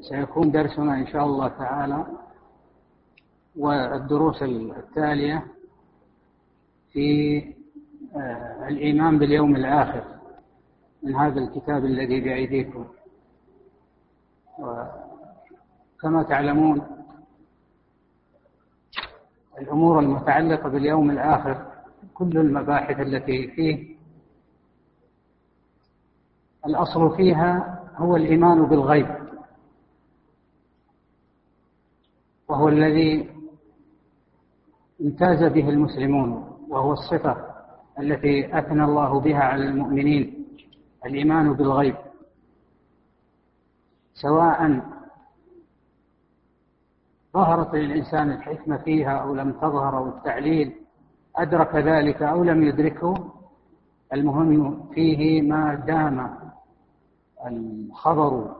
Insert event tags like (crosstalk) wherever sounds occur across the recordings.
سيكون درسنا إن شاء الله تعالى والدروس التالية في آه، الإيمان باليوم الآخر من هذا الكتاب الذي بأيديكم. وكما تعلمون الأمور المتعلقة باليوم الآخر كل المباحث التي فيه الأصل فيها هو الإيمان بالغيب. وهو الذي امتاز به المسلمون وهو الصفة التي أثنى الله بها على المؤمنين الإيمان بالغيب. سواء ظهرت للإنسان الحكمة فيها أو لم تظهر أو التعليل أدرك ذلك أو لم يدركه المهم فيه ما دام الخبر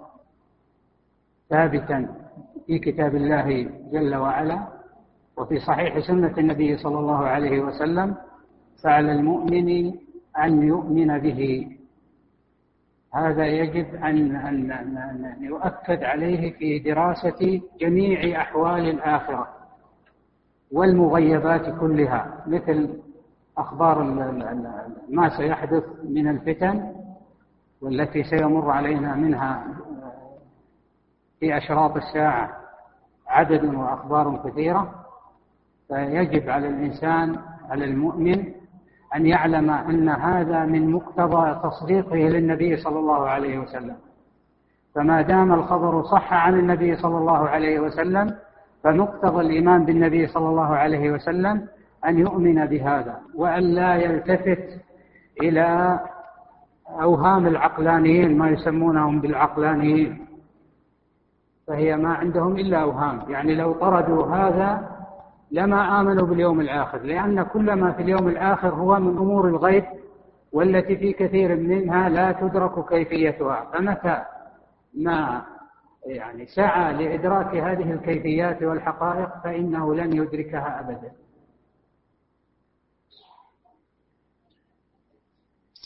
ثابتا في كتاب الله جل وعلا وفي صحيح سنة النبي صلى الله عليه وسلم فعلى المؤمن أن يؤمن به. هذا يجب أن, أن, يؤكد عليه في دراسة جميع أحوال الآخرة والمغيبات كلها مثل أخبار ما سيحدث من الفتن والتي سيمر علينا منها في أشراط الساعة. عدد وأخبار كثيرة فيجب على الإنسان على المؤمن أن يعلم أن هذا من مقتضى تصديقه للنبي صلى الله عليه وسلم. فما دام الخبر صح عن النبي صلى الله عليه وسلم فمقتضى الإيمان بالنبي صلى الله عليه وسلم أن يؤمن بهذا وأن لا يلتفت إلى أوهام العقلانيين ما يسمونهم بالعقلانيين. فهي ما عندهم إلا أوهام. يعني لو طردوا هذا لما آمنوا باليوم الآخر لأن كل ما في اليوم الآخر هو من أمور الغيب والتي في كثير منها لا تدرك كيفيتها. فمتى ما يعني سعى لإدراك هذه الكيفيات والحقائق فإنه لن يدركها أبدا.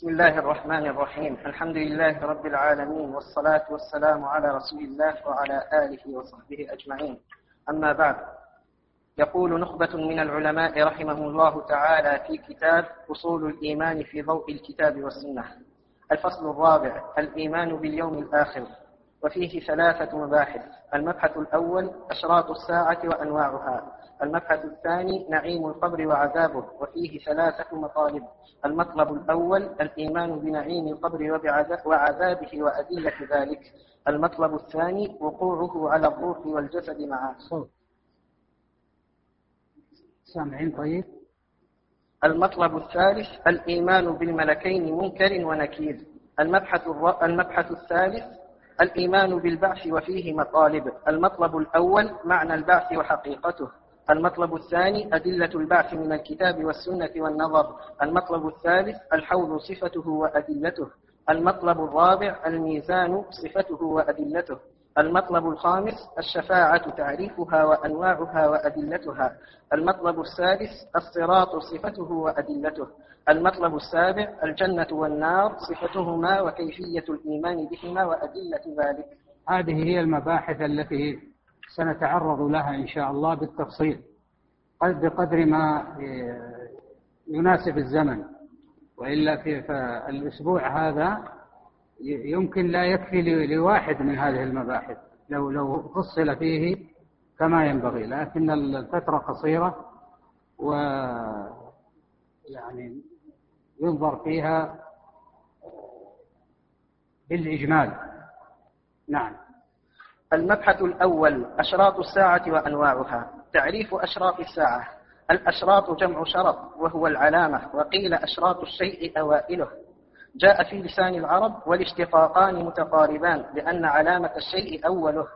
بسم الله الرحمن الرحيم. الحمد لله رب العالمين والصلاة والسلام على رسول الله وعلى آله وصحبه أجمعين. أما بعد يقول نخبة من العلماء رحمهم الله تعالى في كتاب أصول الإيمان في ضوء الكتاب والسنة. الفصل الرابع الإيمان باليوم الآخر وفيه ثلاثة مباحث. المبحث الأول أشراط الساعة وأنواعها. المبحث الثاني نعيم القبر وعذابه وفيه ثلاثة مطالب. المطلب الأول الإيمان بنعيم القبر وعذابه وأدلة ذلك. المطلب الثاني وقوعه على الروح والجسد معا سامعين طيب؟ المطلب الثالث الإيمان بالملكين منكر ونكير. المبحث, المبحث الثالث الإيمان بالبعث وفيه مطالب. المطلب الأول معنى البعث وحقيقته. المطلب الثاني أدلة البعث من الكتاب والسنة والنظر. المطلب الثالث الحوض صفته وأدلته. المطلب الرابع الميزان صفته وأدلته. المطلب الخامس الشفاعة تعريفها وأنواعها وأدلتها. المطلب السادس الصراط صفته وأدلته. المطلب السابع الجنة والنار صفتهما وكيفية الإيمان بهما وأدلة ذلك. هذه هي المباحث التي سنتعرض لها إن شاء الله بالتفصيل. بقدر ما يناسب الزمن وإلا في الأسبوع هذا يمكن لا يكفي لواحد من هذه المباحث لو لو فصل فيه كما ينبغي. لكن الفترة قصيرة و يعني ينظر فيها بالإجمال. نعم. المبحث الأول أشراط الساعة وأنواعها. تعريف أشراط الساعة. الأشراط جمع شرط وهو العلامة وقيل أشراط الشيء أوائله. جاء في لسان العرب والاشتقاقان متقاربان لأن علامة الشيء أوله.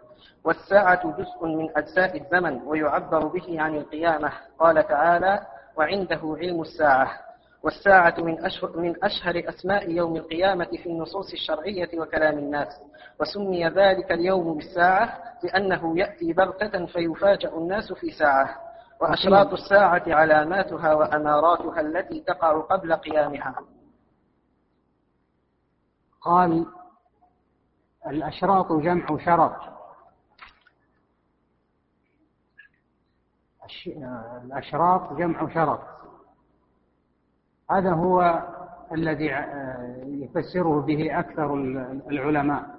والساعة جزء من أجزاء الزمن ويعبر به عن القيامة. قال تعالى وعنده علم الساعة. والساعة من أشهر, من أشهر أسماء يوم القيامة في النصوص الشرعية وكلام الناس. وسمي ذلك اليوم بالساعة لأنه يأتي بغتة فيفاجأ الناس في ساعة. وأشراط الساعة علاماتها وأماراتها التي تقع قبل قيامها. قال الأشراط جمع شرط. الأشراط جمع شرط. هذا هو الذي يفسره به أكثر العلماء.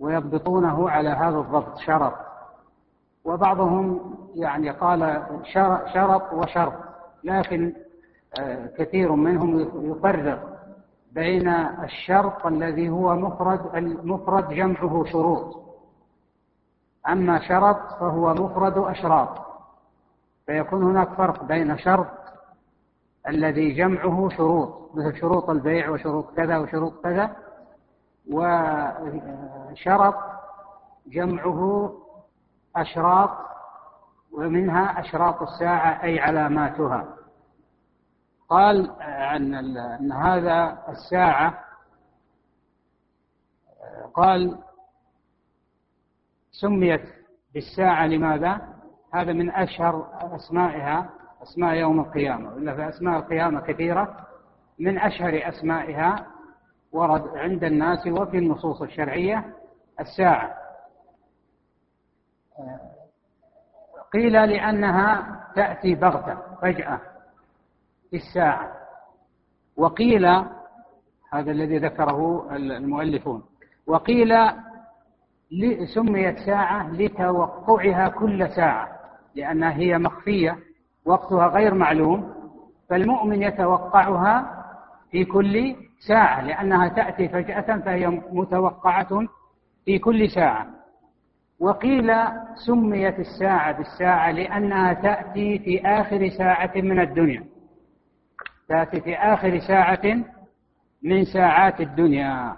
ويضبطونه على هذا الضبط شرط. وبعضهم يعني قال شرط وشرط لكن آه، كثير منهم يفرق بين الشرط الذي هو مفرد المفرد جمعه شروط. أما شرط فهو مفرد أشراط. فيكون هناك فرق بين شرط الذي جمعه شروط مثل شروط البيع وشروط كذا وشروط كذا وشرط جمعه أشراط ومنها أشراط الساعة أي علاماتها قال عن أن هذا الساعة قال سميت بالساعة لماذا؟ هذا من أشهر أسمائها أسماء يوم القيامة وإلا في أسماء القيامة كثيرة من أشهر أسمائها ورد عند الناس وفي النصوص الشرعية الساعة. قيل لأنها تأتي بغتة فجأة في الساعة. وقيل هذا الذي ذكره المؤلفون وقيل سميت ساعة لتوقعها كل ساعة لأنها هي مخفية وقتها غير معلوم فالمؤمن يتوقعها في كل ساعة لأنها تأتي فجأة فهي متوقعة في كل ساعة. وقيل سميت الساعة بالساعة لأنها تأتي في آخر ساعة من الدنيا. تأتي في آخر ساعة من ساعات الدنيا.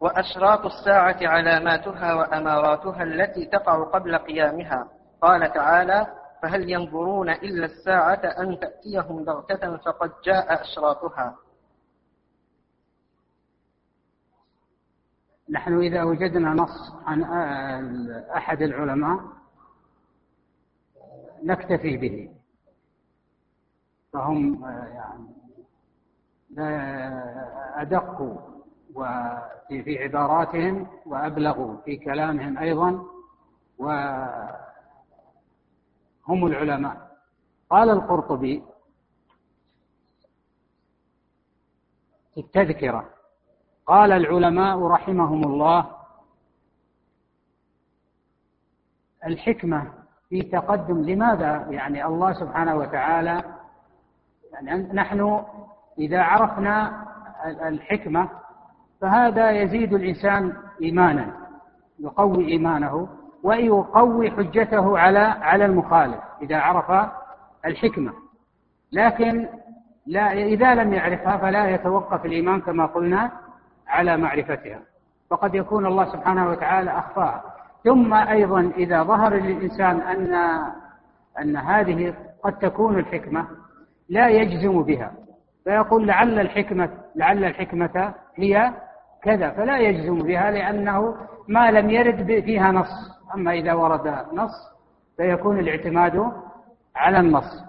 وأشراط الساعة علاماتها وأماراتها التي تقع قبل قيامها. قال تعالى فهل ينظرون إلا الساعة أن تأتيهم بغتة فقد جاء أشراطها. نحن إذا وجدنا نص عن أحد العلماء نكتفي به. فهم يعني أدقوا وفي في عباراتهم وأبلغوا في كلامهم أيضا وهم العلماء. قال القرطبي في التذكرة قال العلماء رحمهم الله الحكمة في تقدم لماذا؟ يعني الله سبحانه وتعالى يعني نحن إذا عرفنا الحكمة فهذا يزيد الإنسان إيمانا يقوي إيمانه. ويقوي حجته على على المخالف إذا عرف الحكمة. لكن لا إذا لم يعرفها فلا يتوقف الإيمان كما قلنا على معرفتها. فقد يكون الله سبحانه وتعالى أخفاها ثم أيضا إذا ظهر للإنسان أن أن هذه قد تكون الحكمة لا يجزم بها. فيقول لعل الحكمة لعل الحكمة هي كذا فلا يجزم بها لأنه ما لم يرد فيها نص. أما إذا ورد نص فيكون الاعتماد على النص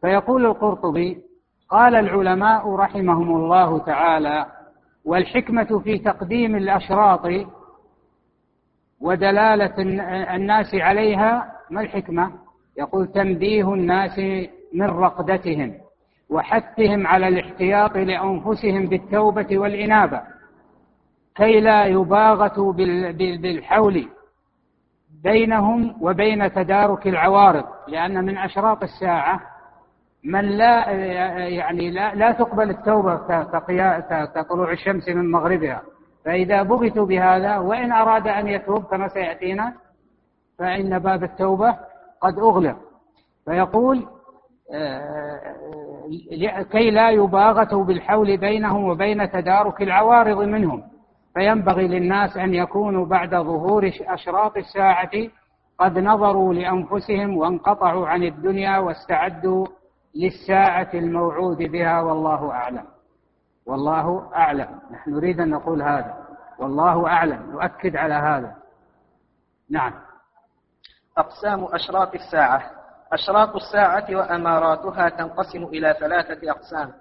فيقول القرطبي قال العلماء رحمهم الله تعالى والحكمة في تقديم الأشراط ودلالة الناس عليها ما الحكمة؟ يقول تنبيه الناس من رقدتهم وحثهم على الاحتياط لأنفسهم بالتوبة والإنابة كي لا يباغتوا بالحول بينهم وبين تدارك العوارض لأن من أشراط الساعة من لا يعني لا, لا تقبل التوبة كطلوع الشمس من مغربها. فإذا بغتوا بهذا وإن أراد أن يتوب كما سيأتينا فإن باب التوبة قد أغلق. فيقول كي لا يباغتوا بالحول بينهم وبين تدارك العوارض منهم. فينبغي للناس أن يكونوا بعد ظهور أشراط الساعة قد نظروا لأنفسهم وانقطعوا عن الدنيا واستعدوا للساعة الموعود بها والله أعلم. والله أعلم. نحن نريد أن نقول هذا. والله أعلم. نؤكد على هذا. نعم. أقسام أشراط الساعة. أشراط الساعة وأماراتها تنقسم إلى ثلاثة أقسام.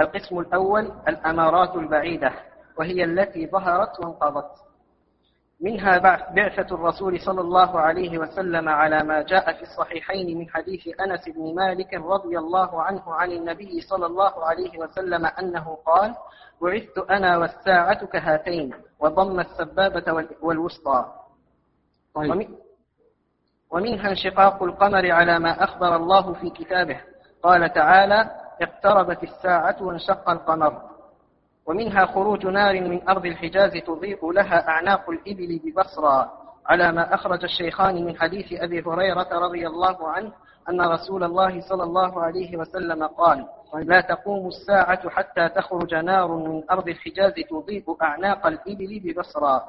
القسم الأول الأمارات البعيدة. وهي التي ظهرت وانقضت. منها بعثة الرسول صلى الله عليه وسلم على ما جاء في الصحيحين من حديث أنس بن مالك رضي الله عنه عن النبي صلى الله عليه وسلم أنه قال بعثت أنا والساعة كهاتين وضم السبابة والوسطى. طيب. ومنها انشقاق القمر على ما أخبر الله في كتابه. قال تعالى اقتربت الساعة وانشق القمر. ومنها خروج نار من أرض الحجاز تضيء لها أعناق الإبل ببصرى على ما أخرج الشيخان من حديث أبي هريرة رضي الله عنه أن رسول الله صلى الله عليه وسلم قال لا تقوم الساعة حتى تخرج نار من أرض الحجاز تضيء أعناق الإبل ببصرى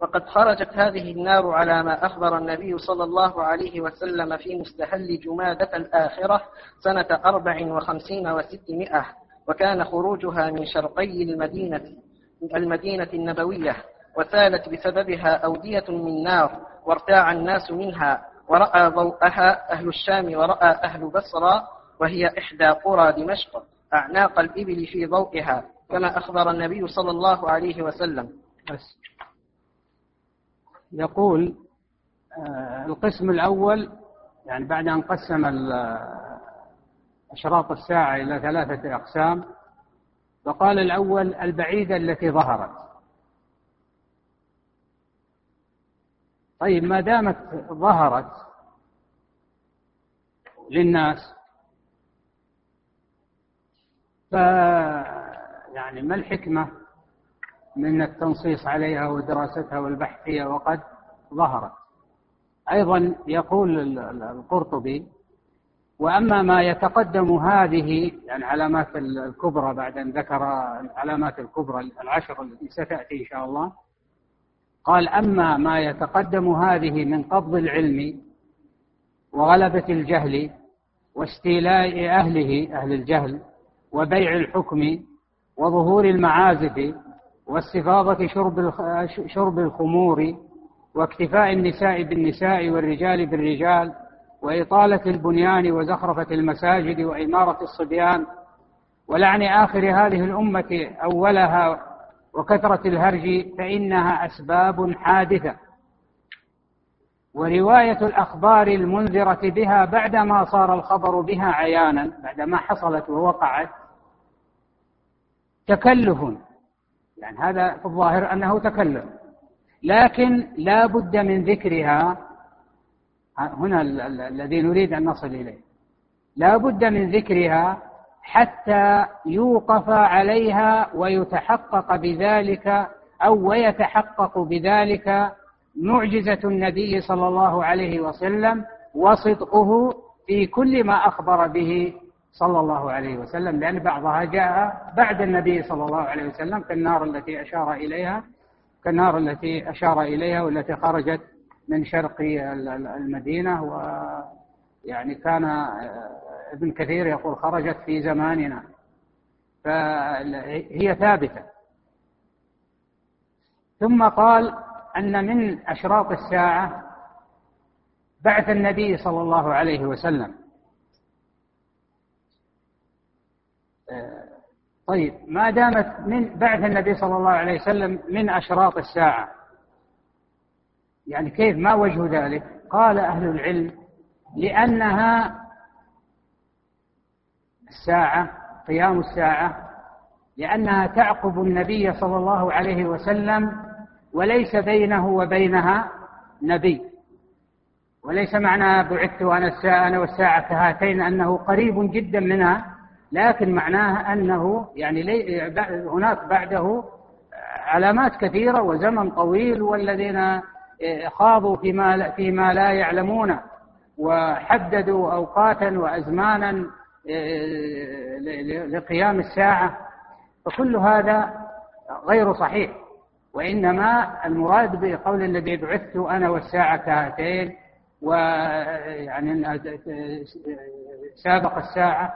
وقد خرجت هذه النار على ما أخبر النبي صلى الله عليه وسلم في مستهل جمادة الآخرة سنة أربع وخمسين وستمائة. وكان خروجها من شرقي المدينة المدينة النبوية وسالت بسببها أودية من نار وارتاع الناس منها ورأى ضوءها أهل الشام ورأى أهل بصرى وهي إحدى قرى دمشق أعناق الإبل في ضوئها كما أخبر النبي صلى الله عليه وسلم. يقول آه، القسم الأول يعني بعد أن قسم أشراط الساعة إلى ثلاثة أقسام فقال الأول البعيدة التي ظهرت. طيب ما دامت ظهرت للناس ف يعني ما الحكمة من التنصيص عليها ودراستها والبحث فيها وقد ظهرت؟ أيضا يقول القرطبي وأما ما يتقدم هذه يعني علامات الكبرى بعد أن ذكر العلامات الكبرى العشر التي ستأتي إن شاء الله قال أما ما يتقدم هذه من قبض العلم وغلبة الجهل واستيلاء أهله أهل الجهل وبيع الحكم وظهور المعازف واستفاضة شرب شرب الخمور واكتفاء النساء بالنساء والرجال بالرجال وإطالة البنيان وزخرفة المساجد وإمارة الصبيان ولعن آخر هذه الأمة أولها وكثرة الهرج فإنها أسباب حادثة. ورواية الأخبار المنذرة بها بعدما صار الخبر بها عيانا بعدما حصلت ووقعت تكلف. يعني هذا في الظاهر أنه تكلف. لكن لا بد من ذكرها هنا الذي نريد أن نصل إليه. لا بد من ذكرها حتى يوقف عليها ويتحقق بذلك أو ويتحقق بذلك معجزة النبي صلى الله عليه وسلم وصدقه في كل ما أخبر به صلى الله عليه وسلم لأن بعضها جاء بعد النبي صلى الله عليه وسلم كالنار التي أشار إليها كالنار التي أشار إليها والتي خرجت من شرق المدينة ويعني كان ابن كثير يقول خرجت في زماننا. فهي ثابتة. ثم قال أن من أشراط الساعة بعث النبي صلى الله عليه وسلم. طيب ما دامت من بعث النبي صلى الله عليه وسلم من أشراط الساعة يعني كيف ما وجه ذلك؟ قال أهل العلم لأنها الساعة قيام الساعة لأنها تعقب النبي صلى الله عليه وسلم وليس بينه وبينها نبي. وليس معنى بعثت أنا الساعة أنا والساعة كهاتين أنه قريب جدا منها لكن معناها أنه يعني هناك بعده علامات كثيرة وزمن طويل والذين خاضوا فيما فيما لا يعلمون وحددوا أوقاتا وأزمانا لقيام الساعة. فكل هذا غير صحيح. وإنما المراد بقول الذي بعثت أنا والساعة كهاتين ويعني سابق الساعة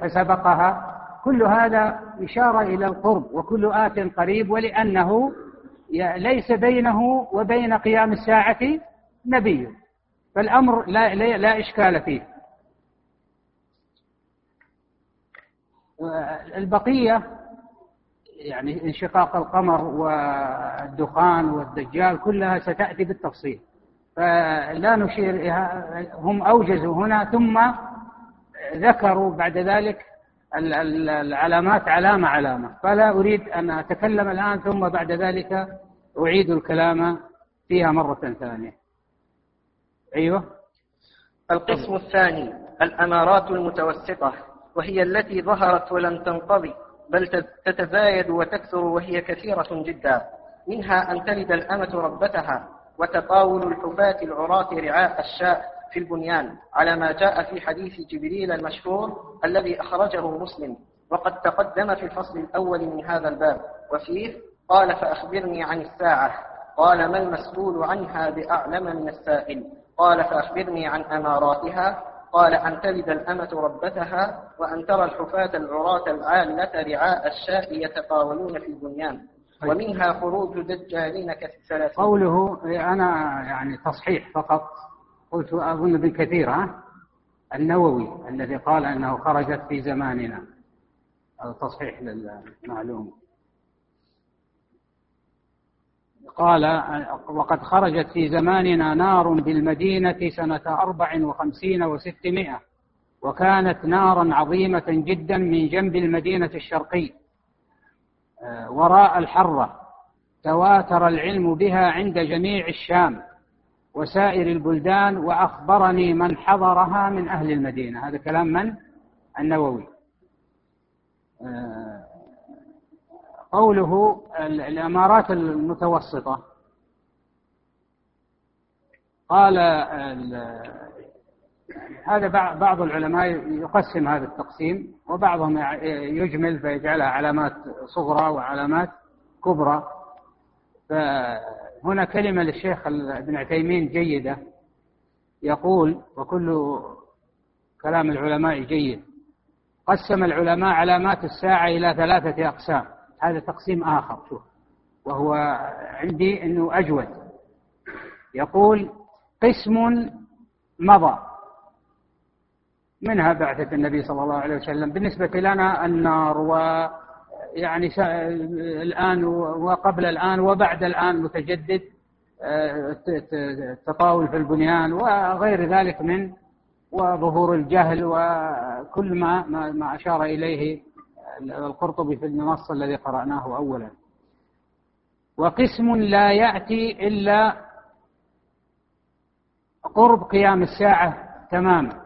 فسبقها. كل هذا إشارة إلى القرب وكل آت قريب ولأنه ليس بينه وبين قيام الساعة نبي. فالأمر لا, لا, لا إشكال فيه. البقية يعني انشقاق القمر والدخان والدجال كلها ستأتي بالتفصيل. فلا نشير هم أوجزوا هنا ثم ذكروا بعد ذلك العلامات علامة علامة. فلا أريد أن أتكلم الآن ثم بعد ذلك أعيد الكلام فيها مرة ثانية. أيوة؟ القسم الثاني الأمارات المتوسطة وهي التي ظهرت ولم تنقضي بل تتزايد وتكثر وهي كثيرة جدا. منها أن تلد الأمة ربتها وتطاول الحفاة العراة رعاء الشاء في البنيان على ما جاء في حديث جبريل المشهور الذي أخرجه مسلم وقد تقدم في الفصل الأول من هذا الباب وفيه قال فأخبرني عن الساعة. قال ما المسؤول عنها بأعلم من السائل؟ قال فأخبرني عن أماراتها. قال أن تلد الأمة ربتها وأن ترى الحفاة العراة العالة رعاء الشاة يتطاولون في البنيان طيب. ومنها خروج دجالين كثلاثين قوله أنا يعني تصحيح فقط قلت أظن ابن كثير ها؟ النووي الذي قال أنه خرجت في زماننا. تصحيح للمعلوم. قال وقد خرجت في زماننا نار بالمدينة سنة أربع وخمسين وستمائة وكانت نارا عظيمة جدا من جنب المدينة الشرقي. آه، وراء الحرة تواتر العلم بها عند جميع الشام. وسائر البلدان وأخبرني من حضرها من أهل المدينة. هذا كلام من؟ النووي. آه، قوله الأمارات المتوسطة. قال هذا بعض العلماء يقسم هذا التقسيم وبعضهم يجمل فيجعلها علامات صغرى وعلامات كبرى. فهنا كلمة للشيخ ابن عثيمين جيدة. يقول وكل كلام العلماء جيد. قسم العلماء علامات الساعة إلى ثلاثة أقسام. هذا تقسيم آخر شوف. وهو عندي أنه أجود. يقول قسم مضى. منها بعثة النبي صلى الله عليه وسلم. بالنسبة لنا النار و يعني الآن وقبل الآن وبعد الآن متجدد التطاول في البنيان وغير ذلك من وظهور الجهل وكل ما ما أشار إليه القرطبي في النص الذي قرأناه أولا. وقسم لا يأتي إلا قرب قيام الساعة تماما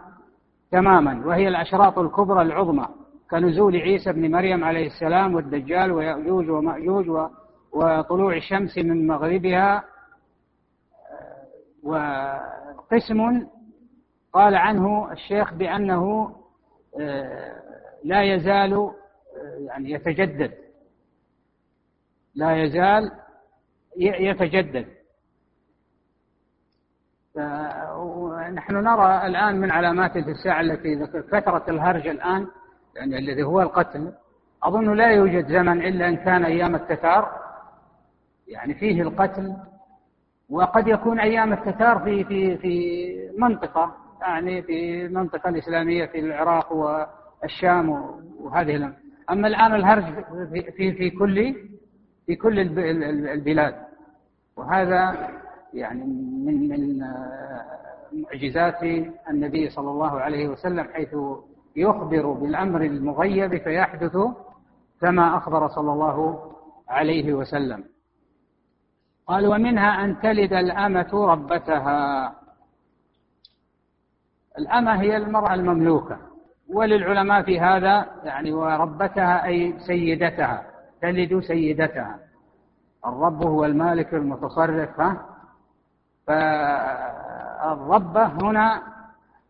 تماما وهي الأشراط الكبرى العظمى. كنزول عيسى بن مريم عليه السلام والدجال ويأجوج ومأجوج وطلوع الشمس من مغربها وقسم قال عنه الشيخ بأنه آه، لا يزال يعني يتجدد. لا يزال يتجدد. نحن نرى الآن من علامات الساعة التي فترة الهرج الآن يعني الذي هو القتل أظن لا يوجد زمن إلا إن كان أيام التتار. يعني فيه القتل وقد يكون أيام التتار في في في منطقة يعني في المنطقة الإسلامية في العراق والشام وهذه أما الآن الهرج في في كل في كل البلاد. وهذا يعني من من معجزات النبي صلى الله عليه وسلم حيث يخبر بالأمر المغيب فيحدث كما أخبر صلى الله عليه وسلم. قال ومنها أن تلد الأمة ربتها. الأمة هي المرأة المملوكة وللعلماء في هذا يعني وربتها أي سيدتها تلد سيدتها. الرب هو المالك المتصرف فالربة هنا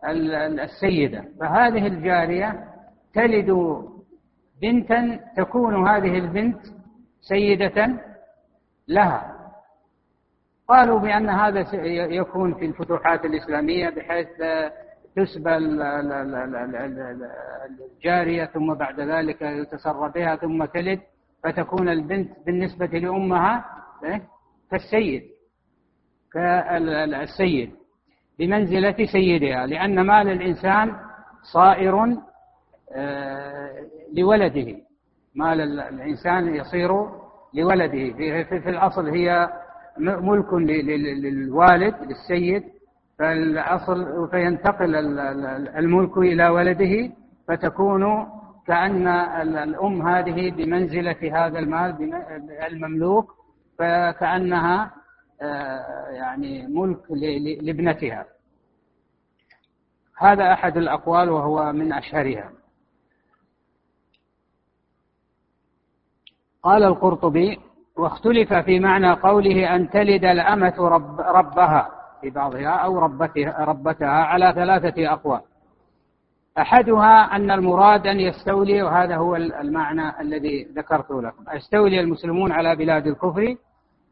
السيدة. فهذه الجارية تلد بنتا تكون هذه البنت سيدة لها. قالوا بأن هذا يكون في الفتوحات الإسلامية بحيث تسبى الجارية ثم بعد ذلك يتسرى بها ثم تلد فتكون البنت بالنسبة لأمها إيه؟ كالسيد كالسيد بمنزلة سيدها لأن مال الإنسان صائر آه، لولده. مال الإنسان يصير لولده. في الأصل هي ملك للوالد للسيد. فالأصل فينتقل الملك إلى ولده فتكون كأن الأم هذه بمنزلة هذا المال المملوك فكأنها يعني ملك لابنتها. هذا أحد الأقوال وهو من أشهرها. قال القرطبي واختلف في معنى قوله أن تلد الأمة رب ربها في بعضها أو ربتها, ربتها على ثلاثة أقوال. أحدها أن المراد أن يستولي وهذا هو المعنى الذي ذكرته لكم. يستولي المسلمون على بلاد الكفر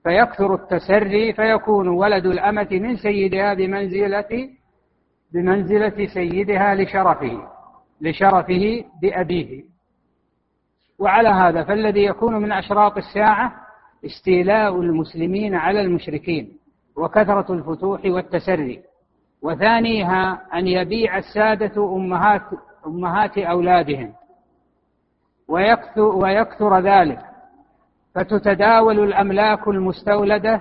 فيكثر التسري فيكون ولد الأمة من سيدها بمنزلة بمنزلة سيدها لشرفه لشرفه بأبيه. وعلى هذا فالذي يكون من أشراط الساعة استيلاء المسلمين على المشركين وكثرة الفتوح والتسري. وثانيها أن يبيع السادة أمهات أمهات أولادهم. ويكثر, ويكثر ذلك. فتتداول الأملاك المستولدة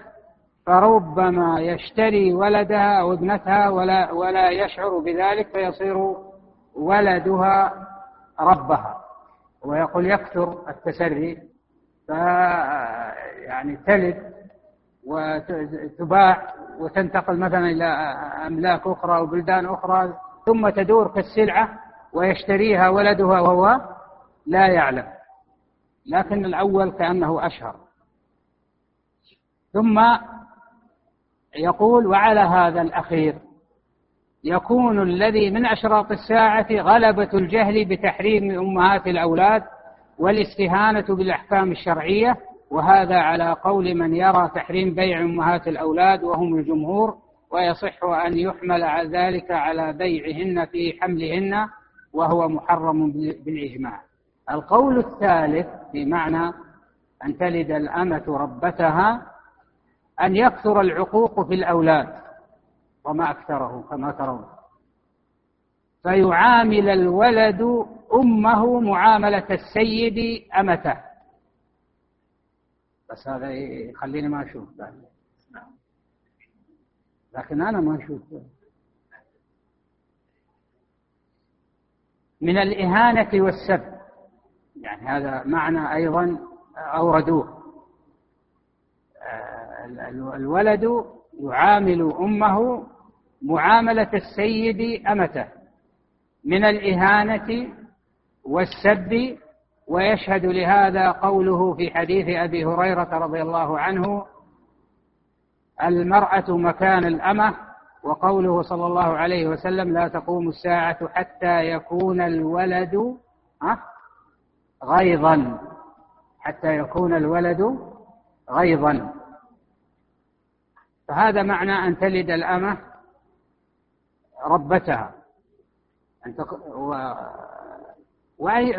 فربما يشتري ولدها أو ابنتها ولا, ولا يشعر بذلك فيصير ولدها ربها. ويقول يكثر التسري ف يعني تلد وتباع وتنتقل مثلا إلى أملاك أخرى وبلدان أخرى ثم تدور كالسلعة ويشتريها ولدها وهو لا يعلم. لكن الأول كأنه أشهر. ثم يقول وعلى هذا الأخير يكون الذي من أشراط الساعة غلبة الجهل بتحريم أمهات الأولاد والاستهانة بالأحكام الشرعية وهذا على قول من يرى تحريم بيع أمهات الأولاد وهم الجمهور ويصح أن يحمل ذلك على بيعهن في حملهن وهو محرم بالإجماع. القول الثالث في معنى أن تلد الأمة ربتها أن يكثر العقوق في الأولاد وما أكثره كما ترون. فيعامل الولد أمه معاملة السيد أمته. بس هذا يخليني ما أشوف لكن أنا ما أشوف. من الإهانة والسب. يعني هذا معنى أيضا أوردوه. الولد يعامل أمه معاملة السيد أمته من الإهانة والسب ويشهد لهذا قوله في حديث أبي هريرة رضي الله عنه المرأة مكان الأمة وقوله صلى الله عليه وسلم لا تقوم الساعة حتى يكون الولد غيظا حتى يكون الولد غيظا. فهذا معنى أن تلد الأمة ربتها. أن تق... و... وأي...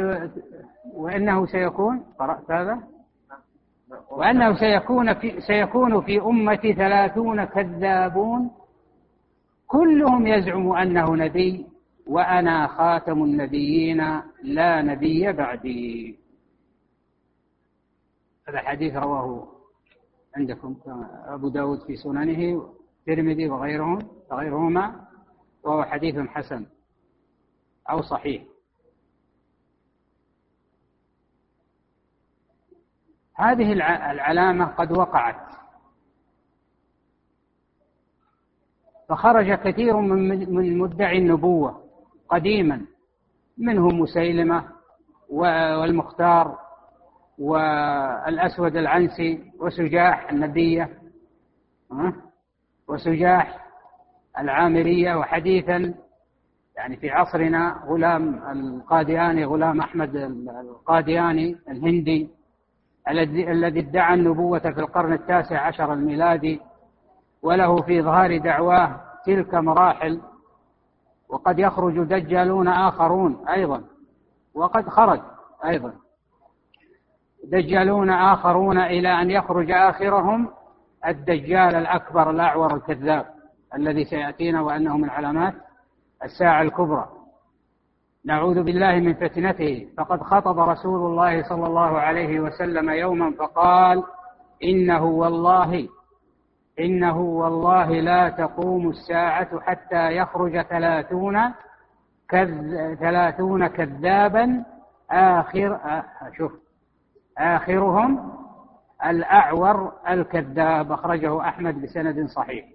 وإنه سيكون قرأت هذا؟ وأنه سيكون في سيكون في أمتي ثلاثون كذابون كلهم يزعم أنه نبي. وأنا خاتم النبيين لا نبي بعدي. هذا حديث رواه عندكم أبو داود في سننه الترمذي وغيرهم وغيرهما وهو حديث حسن أو صحيح. هذه العلامة قد وقعت. فخرج كثير من مدعي النبوة. قديما منهم مسيلمة والمختار والأسود العنسي وسجاح النبية وسجاح العامرية وحديثا يعني في عصرنا غلام القادياني غلام أحمد القادياني الهندي الذي ادعى النبوة في القرن التاسع عشر الميلادي وله في إظهار دعواه تلك مراحل وقد يخرج دجالون آخرون أيضا. وقد خرج أيضا. دجالون آخرون إلى أن يخرج آخرهم الدجال الأكبر الأعور الكذاب الذي سيأتينا وأنه من علامات الساعة الكبرى. نعوذ بالله من فتنته. فقد خطب رسول الله صلى الله عليه وسلم يوما فقال إنه والله إنه والله لا تقوم الساعة حتى يخرج ثلاثون ثلاثون كذابا آخر شوف آخرهم الأعور الكذاب أخرجه أحمد بسند صحيح.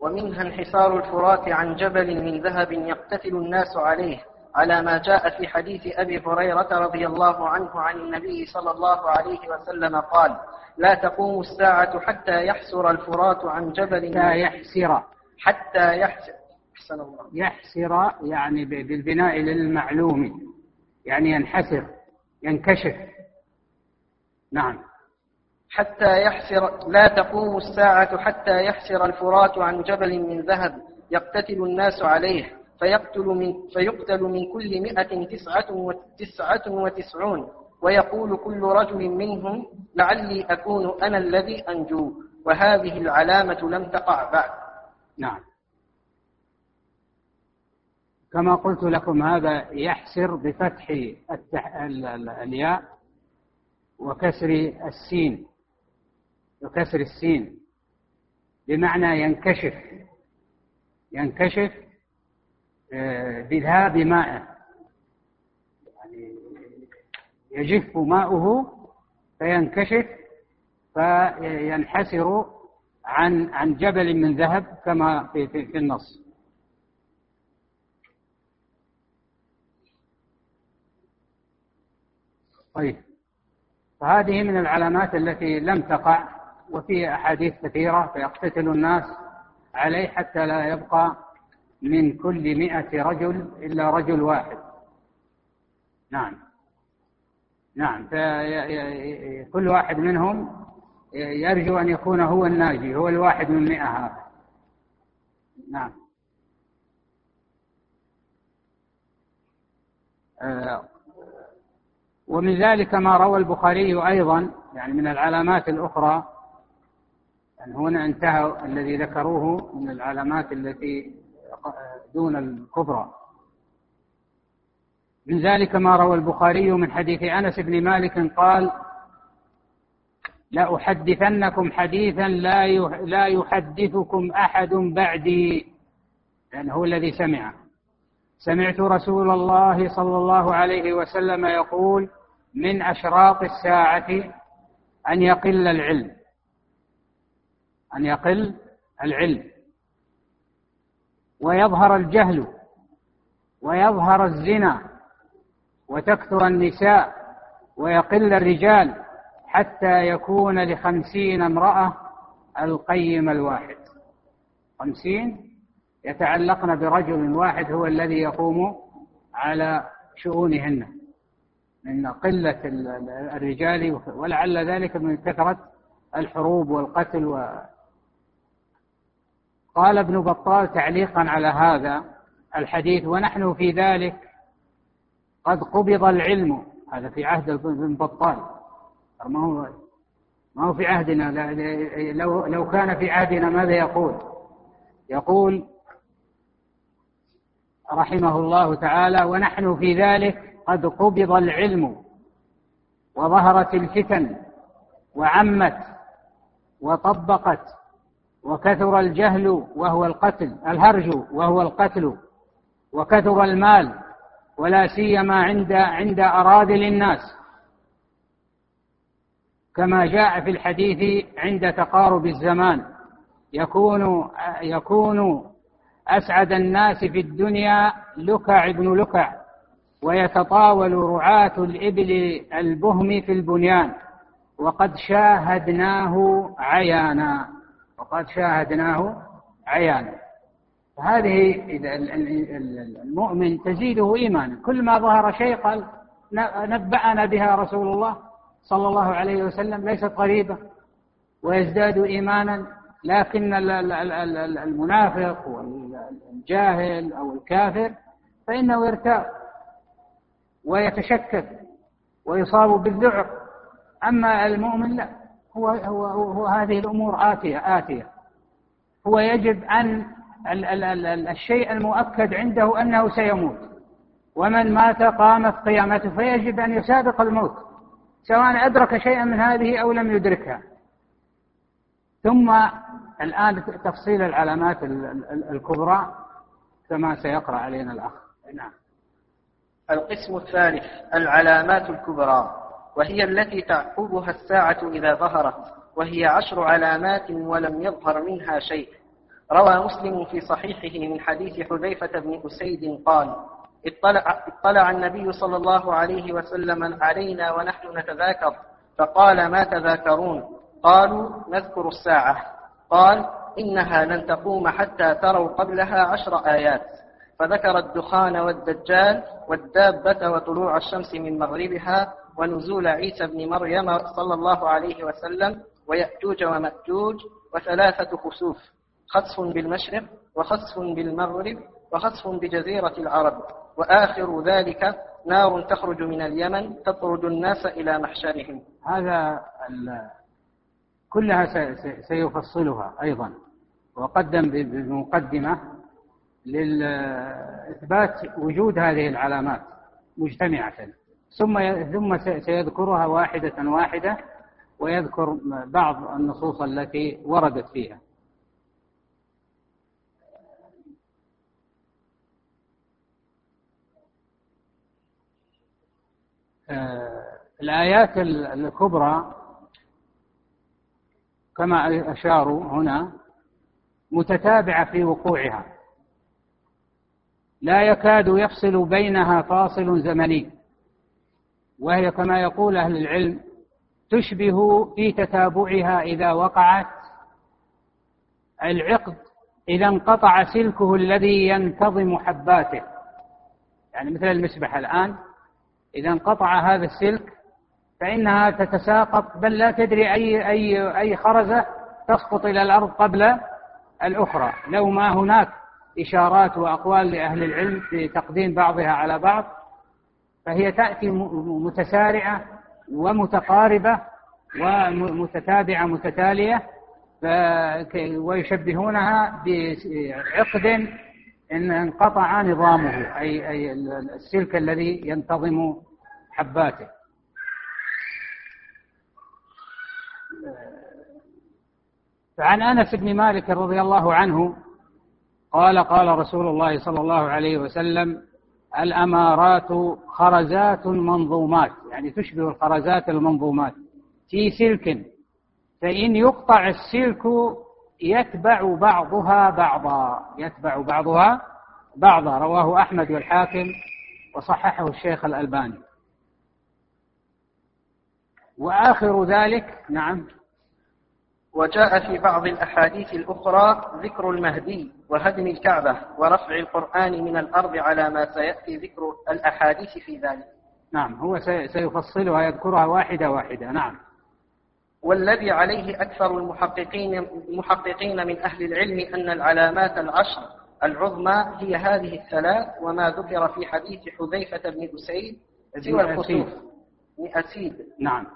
ومنها انحسار الفرات عن جبل من ذهب يقتتل الناس عليه. على ما جاء في حديث أبي هريرة رضي الله عنه عن النبي صلى الله عليه وسلم قال لا تقوم الساعة حتى يحسر الفرات عن جبل حتى يحسر. حتى يحسر. أحسن الله. يحسر يعني بالبناء للمعلوم. يعني ينحسر ينكشف. نعم. حتى يحسر لا تقوم الساعة حتى يحسر الفرات عن جبل من ذهب يقتتل الناس عليه. فيقتل من, فيقتل من كل مئة تسعة, وتسعة وتسعون ويقول كل رجل منهم لعلي أكون أنا الذي أنجو وهذه العلامة لم تقع بعد. نعم. كما قلت لكم هذا يحسر بفتح الياء وكسر السين وكسر السين بمعنى ينكشف. ينكشف بذهاب مائه يعني يجف ماؤه فينكشف فينحسر عن عن جبل من ذهب كما في, في, في النص. طيب. فهذه من العلامات التي لم تقع وفي أحاديث كثيرة فيقتتل الناس عليه حتى لا يبقى من كل مئة رجل إلا رجل واحد. نعم. نعم. فكل واحد منهم يرجو أن يكون هو الناجي هو الواحد من مئة هذا. نعم. آه، ومن ذلك ما روى البخاري أيضا يعني من العلامات الأخرى يعني هنا انتهى الذي ذكروه من العلامات التي دون الكبرى من ذلك ما روى البخاري من حديث أنس بن مالك قال لأحدثنكم حديثا لا لا يحدثكم أحد بعدي. لأنه هو الذي سمعه. سمعت رسول الله صلى الله عليه وسلم يقول من أشراط الساعة أن يقل العلم. أن يقل العلم. ويظهر الجهل ويظهر الزنا وتكثر النساء ويقل الرجال حتى يكون لخمسين امرأة القيم الواحد. خمسين يتعلقن برجل واحد هو الذي يقوم على شؤونهن من قلة الرجال ولعل ذلك من كثرة الحروب والقتل قال ابن بطال تعليقا على هذا الحديث ونحن في ذلك قد قبض العلم. هذا في عهد ابن بطال. ما هو ما هو في عهدنا؟ لو لو كان في عهدنا ماذا يقول؟ يقول رحمه الله تعالى ونحن في ذلك قد قبض العلم وظهرت الفتن وعمت وطبقت وكثر الجهل وهو القتل الهرج وهو القتل وكثر المال ولا سيما عند عند أراذل الناس. كما جاء في الحديث عند تقارب الزمان يكون يكون أسعد الناس في الدنيا لكع ابن لكع ويتطاول رعاة الإبل البهم في البنيان وقد شاهدناه عيانا. وقد شاهدناه عيانا. هذه إذا المؤمن تزيده إيمانا. كل ما ظهر شيء قال نبأنا بها رسول الله صلى الله عليه وسلم. ليست غريبة. ويزداد إيمانا لكن المنافق والجاهل أو الكافر فإنه يرتاب ويتشكك ويصاب بالذعر. أما المؤمن لا. هو, هو, هو هذه الأمور آتية آتية. هو يجب أن الشيء المؤكد عنده أنه سيموت. ومن مات قامت قيامته فيجب أن يسابق الموت سواء أدرك شيئا من هذه أو لم يدركها. ثم الآن تفصيل العلامات الكبرى كما سيقرأ علينا الأخ. نعم. القسم الثالث العلامات الكبرى. وهي التي تعقبها الساعة إذا ظهرت وهي عشر علامات ولم يظهر منها شيء. روى مسلم في صحيحه من حديث حذيفة بن أسيد قال اطلع, اطلع النبي صلى الله عليه وسلم علينا ونحن نتذاكر. فقال ما تذاكرون؟ قالوا نذكر الساعة. قال إنها لن تقوم حتى تروا قبلها عشر آيات. فذكر الدخان والدجال والدابة وطلوع الشمس من مغربها ونزول عيسى بن مريم صلى الله عليه وسلم ويأجوج ومأجوج وثلاثة خسوف خسف بالمشرق وخسف بالمغرب وخسف بجزيرة العرب وآخر ذلك نار تخرج من اليمن تطرد الناس إلى محشرهم. هذا كلها سيفصلها أيضا وقدم بمقدمة لإثبات وجود هذه العلامات مجتمعة. ثم ثم سيذكرها واحدة واحدة ويذكر بعض النصوص التي وردت فيها. آه، الآيات الكبرى كما أشاروا هنا متتابعة في وقوعها. لا يكاد يفصل بينها فاصل زمني. وهي كما يقول أهل العلم تشبه في تتابعها إذا وقعت العقد إذا انقطع سلكه الذي ينتظم حباته. يعني مثل المسبح الآن إذا انقطع هذا السلك فإنها تتساقط بل لا تدري أي أي أي خرزة تسقط إلى الأرض قبل الأخرى. لو ما هناك إشارات وأقوال لأهل العلم في تقديم بعضها على بعض فهي تأتي متسارعة ومتقاربة ومتتابعة متتالية ويشبهونها بعقد إن انقطع نظامه أي أي السلك الذي ينتظم حباته. فعن أنس بن مالك رضي الله عنه قال قال رسول الله صلى الله عليه وسلم الأمارات خرزات منظومات يعني تشبه الخرزات المنظومات. في سلك فإن يقطع السلك يتبع بعضها بعضا يتبع بعضها بعضا. رواه أحمد والحاكم وصححه الشيخ الألباني. وآخر ذلك نعم. وجاء في بعض الأحاديث الأخرى ذكر المهدي وهدم الكعبة ورفع القرآن من الأرض على ما سيأتي ذكر الأحاديث في ذلك. نعم هو سيفصلها يذكرها واحدة واحدة. نعم. والذي عليه أكثر المحققين المحققين من أهل العلم أن العلامات العشر العظمى هي هذه الثلاث وما ذكر في حديث حذيفة بن أسيد سوى الخسوف. نعم.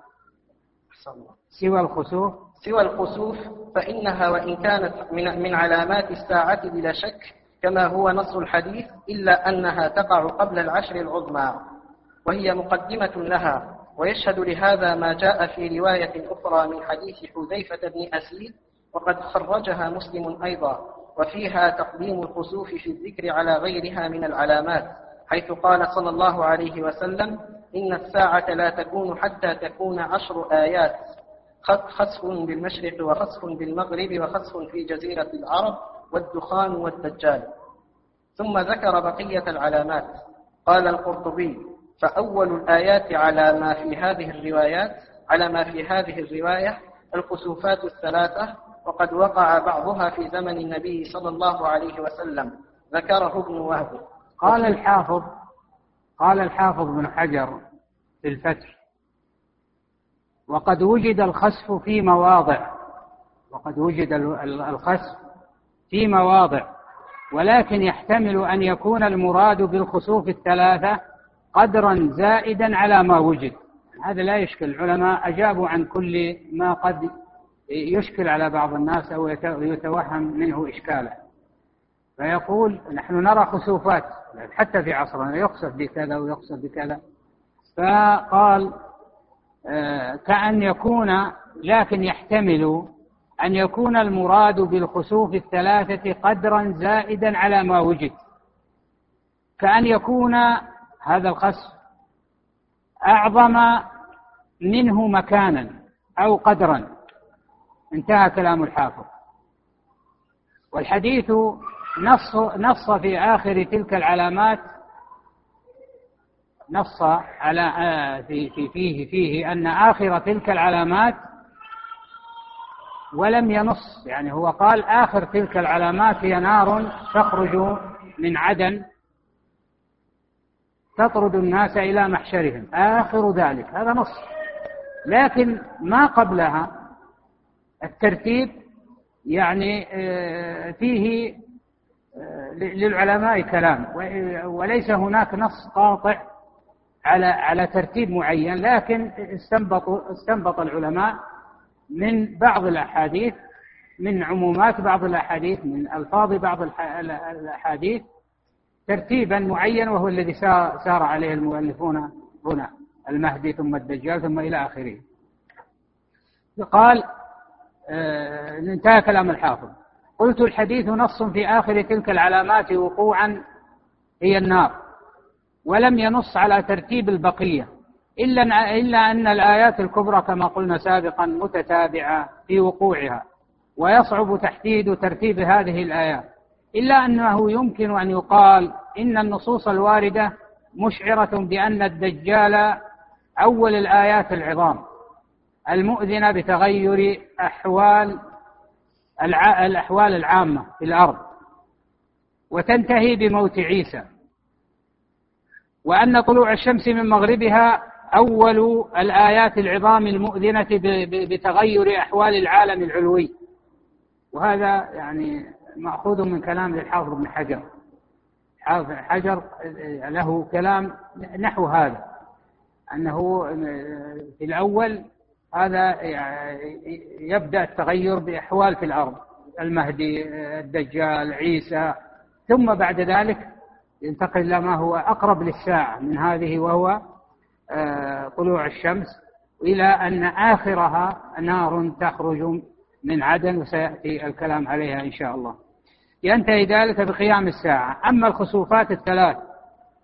سوى الخسوف سوى الخسوف فإنها وإن كانت من, من علامات الساعة بلا شك كما هو نص الحديث إلا أنها تقع قبل العشر العظمى وهي مقدمة لها ويشهد لهذا ما جاء في رواية أخرى من حديث حذيفة بن أسيد وقد خرجها مسلم أيضا وفيها تقديم الخسوف في الذكر على غيرها من العلامات حيث قال صلى الله عليه وسلم إن الساعة لا تكون حتى تكون عشر آيات. خسف بالمشرق وخسف بالمغرب وخسف في جزيرة العرب والدخان والدجال. ثم ذكر بقية العلامات. قال القرطبي فأول الآيات على ما في هذه الروايات على ما في هذه الرواية الكسوفات الثلاثة وقد وقع بعضها في زمن النبي صلى الله عليه وسلم. ذكره ابن وهب. قال الحافظ قال الحافظ بن حجر في الفتح وقد وجد الخسف في مواضع. وقد وجد الخسف في مواضع. ولكن يحتمل أن يكون المراد بالخسوف الثلاثة قدرا زائدا على ما وجد. هذا لا يشكل. العلماء أجابوا عن كل ما قد يشكل على بعض الناس أو يتوهم منه إشكالا فيقول نحن نرى خسوفات حتى في عصرنا يخسف بكذا ويخسف بكذا. فقال كأن يكون لكن يحتمل أن يكون المراد بالخسوف الثلاثة قدرا زائدا على ما وجد. كأن يكون هذا الخسف أعظم منه مكانا أو قدرا. انتهى كلام الحافظ. والحديث نص نص في آخر تلك العلامات نص على آه، في في فيه فيه أن آخر تلك العلامات ولم ينص. يعني هو قال آخر تلك العلامات هي نار تخرج من عدن تطرد الناس إلى محشرهم. آخر ذلك هذا نص. لكن ما قبلها الترتيب يعني آه، فيه آه، للعلماء كلام وليس هناك نص قاطع على على ترتيب معين لكن استنبط استنبط العلماء من بعض الأحاديث من عمومات بعض الأحاديث من ألفاظ بعض الأحاديث ترتيبا معين وهو الذي سار عليه المؤلفون هنا المهدي ثم الدجال ثم إلى آخره. قال آه انتهى كلام الحافظ. قلت الحديث نص في آخر تلك العلامات وقوعا هي النار. ولم ينص على ترتيب البقية. إلا إلا أن الآيات الكبرى كما قلنا سابقا متتابعة في وقوعها ويصعب تحديد ترتيب هذه الآيات. إلا أنه يمكن أن يقال إن النصوص الواردة مشعرة بأن الدجال أول الآيات العظام المؤذنة بتغير أحوال الأحوال العامة في الأرض وتنتهي بموت عيسى. وأن طلوع الشمس من مغربها أول الآيات العظام المؤذنة بتغير أحوال العالم العلوي. وهذا يعني مأخوذ من كلام الحافظ بن حجر. حجر له كلام نحو هذا أنه في الأول هذا يبدأ التغير بأحوال في الأرض المهدي الدجال عيسى ثم بعد ذلك ينتقل إلى ما هو أقرب للساعة من هذه وهو آه، طلوع الشمس إلى أن آخرها نار تخرج من عدن وسيأتي الكلام عليها إن شاء الله. ينتهي ذلك بقيام الساعة. أما الخسوفات الثلاث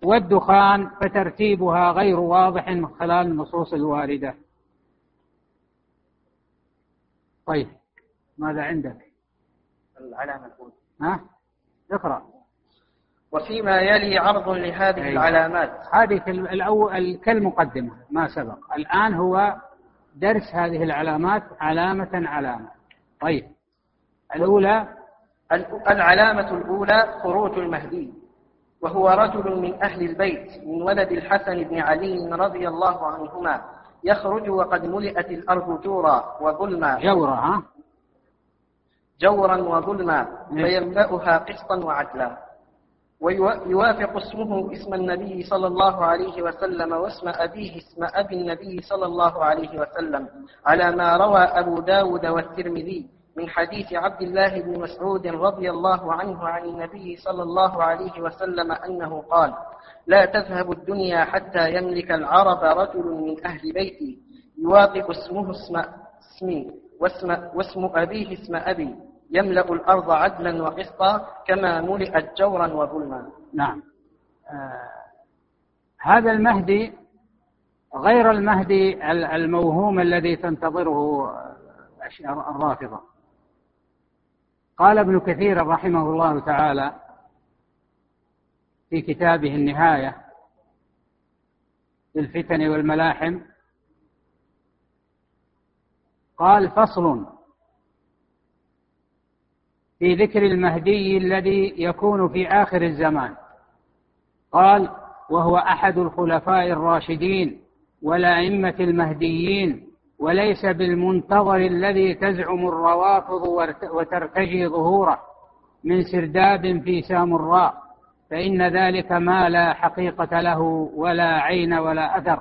والدخان فترتيبها غير واضح من خلال النصوص الواردة. طيب ماذا عندك؟ العلامة الأولى ها؟ اقرأ. وفيما يلي عرض لهذه أيوة. العلامات. هذه الأول كالمقدمة ما سبق. الآن هو درس هذه العلامات علامة علامة. طيب. الأولى؟ العلامة الأولى خروج المهدي وهو رجل من أهل البيت من ولد الحسن بن علي رضي الله عنهما يخرج وقد ملئت الأرض جورا وظلما. جورا ها؟ جورا وظلما فيملأها قسطا وعدلا. ويوافق اسمه اسم النبي صلى الله عليه وسلم واسم أبيه اسم أبي النبي صلى الله عليه وسلم على ما روى أبو داود والترمذي من حديث عبد الله بن مسعود رضي الله عنه عن النبي صلى الله عليه وسلم أنه قال لا تذهب الدنيا حتى يملك العرب رجل من أهل بيتي. يوافق اسمه اسم اسمي واسم, واسم أبيه اسم أبي يملأ الأرض عدلا وقسطا كما ملئت جورا وظلما. نعم. آه هذا المهدي غير المهدي الموهوم الذي تنتظره الرافضة. قال ابن كثير رحمه الله تعالى في كتابه النهاية في الفتن والملاحم قال فصل في ذكر المهدي الذي يكون في آخر الزمان. قال وهو أحد الخلفاء الراشدين والأئمة المهديين وليس بالمنتظر الذي تزعم الروافض وترتجي ظهوره من سرداب في سامراء فإن ذلك ما لا حقيقة له ولا عين ولا أثر.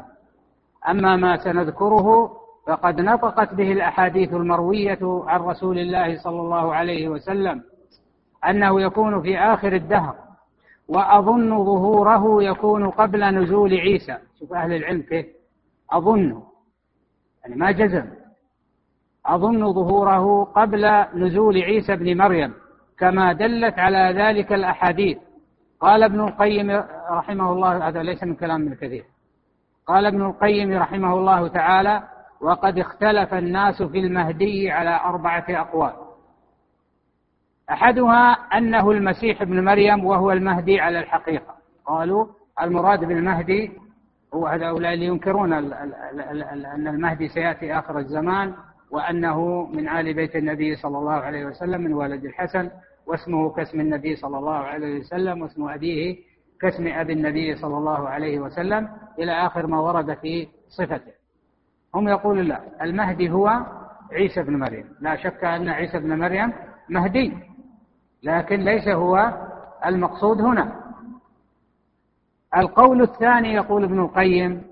أما ما سنذكره فقد نطقت به الأحاديث المروية عن رسول الله صلى الله عليه وسلم أنه يكون في آخر الدهر وأظن ظهوره يكون قبل نزول عيسى. شوف أهل العلم كيف؟ أظن. يعني ما جزم. أظن ظهوره قبل نزول عيسى بن مريم كما دلت على ذلك الأحاديث. قال ابن القيم رحمه الله هذا ليس من كلام ابن كثير. قال ابن القيم رحمه الله تعالى وقد اختلف الناس في المهدي على أربعة أقوال. أحدها أنه المسيح ابن مريم وهو المهدي على الحقيقة. قالوا المراد بالمهدي هو هؤلاء اللي ينكرون أن المهدي سيأتي آخر الزمان وأنه من آل بيت النبي صلى الله عليه وسلم من ولد الحسن واسمه كاسم النبي صلى الله عليه وسلم واسم أبيه كاسم أبي النبي صلى الله عليه وسلم إلى آخر ما ورد في صفته. هم يقولون لا المهدي هو عيسى بن مريم. لا شك أن عيسى بن مريم مهدي لكن ليس هو المقصود هنا. القول الثاني يقول ابن القيم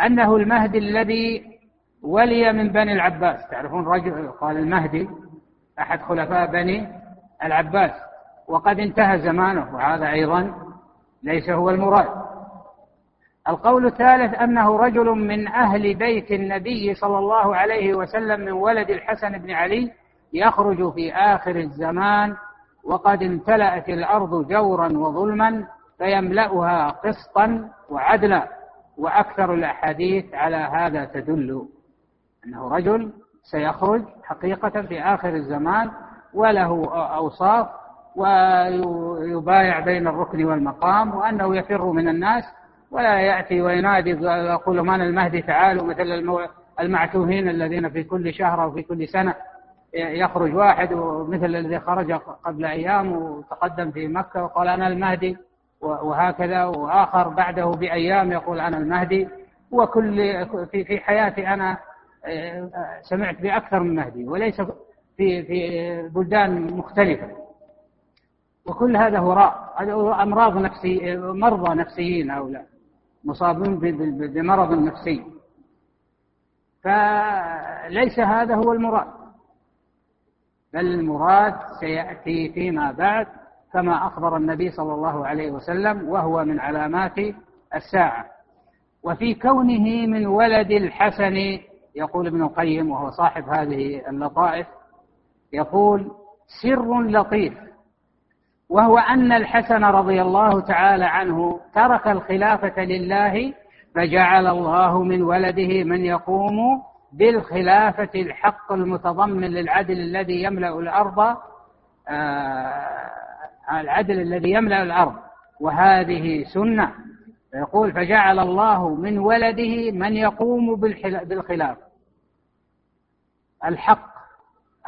أنه المهدي الذي ولي من بني العباس. تعرفون رجل قال المهدي أحد خلفاء بني العباس وقد انتهى زمانه. وهذا أيضا ليس هو المراد. القول الثالث أنه رجل من أهل بيت النبي صلى الله عليه وسلم من ولد الحسن بن علي يخرج في آخر الزمان وقد امتلأت الأرض جورا وظلما فيملأها قسطا وعدلا وأكثر الأحاديث على هذا تدل أنه رجل سيخرج حقيقة في آخر الزمان وله أوصاف ويبايع بين الركن والمقام وأنه يفر من الناس ولا يأتي وينادي ويقول من المهدي تعالوا مثل المعتوهين الذين في كل شهر أو في كل سنة يخرج واحد مثل الذي خرج قبل أيام وتقدم في مكة وقال أنا المهدي وهكذا وآخر بعده بأيام يقول أنا المهدي وكل في في حياتي أنا سمعت بأكثر من مهدي وليس في في بلدان مختلفة. وكل هذا هراء أمراض نفسي مرضى نفسيين هؤلاء. مصابون بمرض نفسي. فليس هذا هو المراد. بل المراد سيأتي فيما بعد كما أخبر النبي صلى الله عليه وسلم وهو من علامات الساعة. وفي كونه من ولد الحسن يقول ابن القيم وهو صاحب هذه اللطائف يقول سر لطيف. وهو أن الحسن رضي الله تعالى عنه ترك الخلافة لله فجعل الله من ولده من يقوم بالخلافة الحق المتضمن للعدل الذي يملأ الأرض آه العدل الذي يملأ الأرض. وهذه سنة. يقول فجعل الله من ولده من يقوم بالخلاف. الحق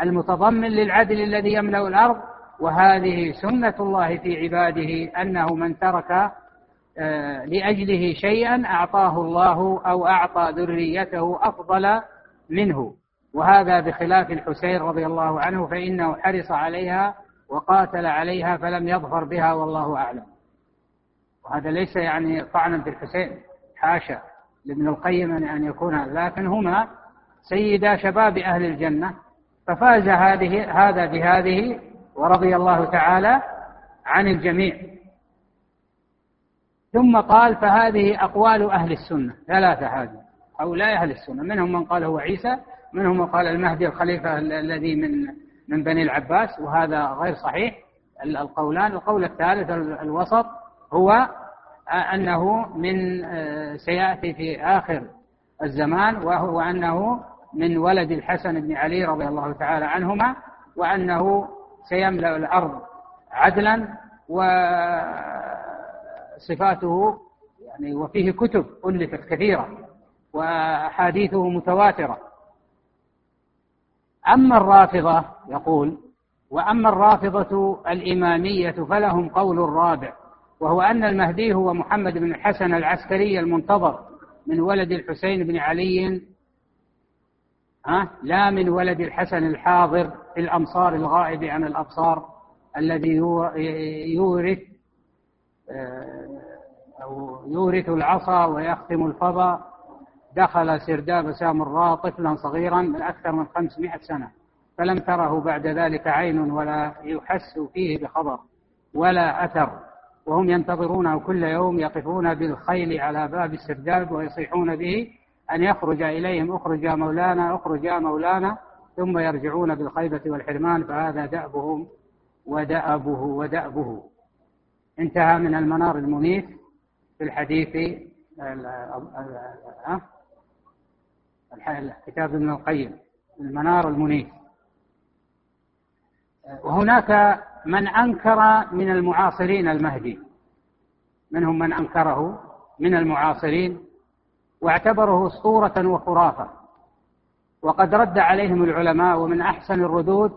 المتضمن للعدل الذي يملأ الأرض وهذه سنة الله في عباده أنه من ترك آه، لأجله شيئا أعطاه الله أو أعطى ذريته أفضل منه. وهذا بخلاف الحسين رضي الله عنه فإنه حرص عليها وقاتل عليها فلم يظفر بها والله أعلم. وهذا ليس يعني طعنا في الحسين حاشا لابن القيم أن يكون لكن هما سيدا شباب أهل الجنة ففاز هذه هذا بهذه ورضي الله تعالى عن الجميع. ثم قال فهذه أقوال أهل السنة ثلاثة هذه هؤلاء أهل السنة منهم من قال هو عيسى منهم من قال المهدي الخليفة الذي من من بني العباس وهذا غير صحيح. القولان القول الثالث الوسط هو أنه من آه، سيأتي في آخر الزمان وهو أنه من ولد الحسن بن علي رضي الله تعالى عنهما وأنه سيملأ الأرض عدلا وصفاته يعني وفيه كتب ألفت كثيرة وأحاديثه متواترة. أما الرافضة يقول وأما الرافضة الإمامية فلهم قول رابع وهو أن المهدي هو محمد بن الحسن العسكري المنتظر من ولد الحسين بن علي ها؟ لا من ولد الحسن الحاضر في الأمصار الغائب عن الأبصار الذي يورث آه، أو يورث العصا ويختم الفضاء دخل سرداب سامراء طفلا صغيرا من أكثر من خمسمائة سنة فلم تره بعد ذلك عين ولا يحس فيه بخبر ولا أثر. وهم ينتظرونه كل يوم يقفون بالخيل على باب السرداب ويصيحون به أن يخرج إليهم اخرج يا مولانا اخرج يا مولانا ثم يرجعون بالخيبة والحرمان فهذا دأبهم ودأبه ودأبه. انتهى من المنار المنيف في الحديث كتاب ابن القيم المنار المنيف وهناك من أنكر من المعاصرين المهدي. منهم من أنكره؟ من المعاصرين. واعتبره اسطوره وخرافة. وقد رد عليهم العلماء ومن أحسن الردود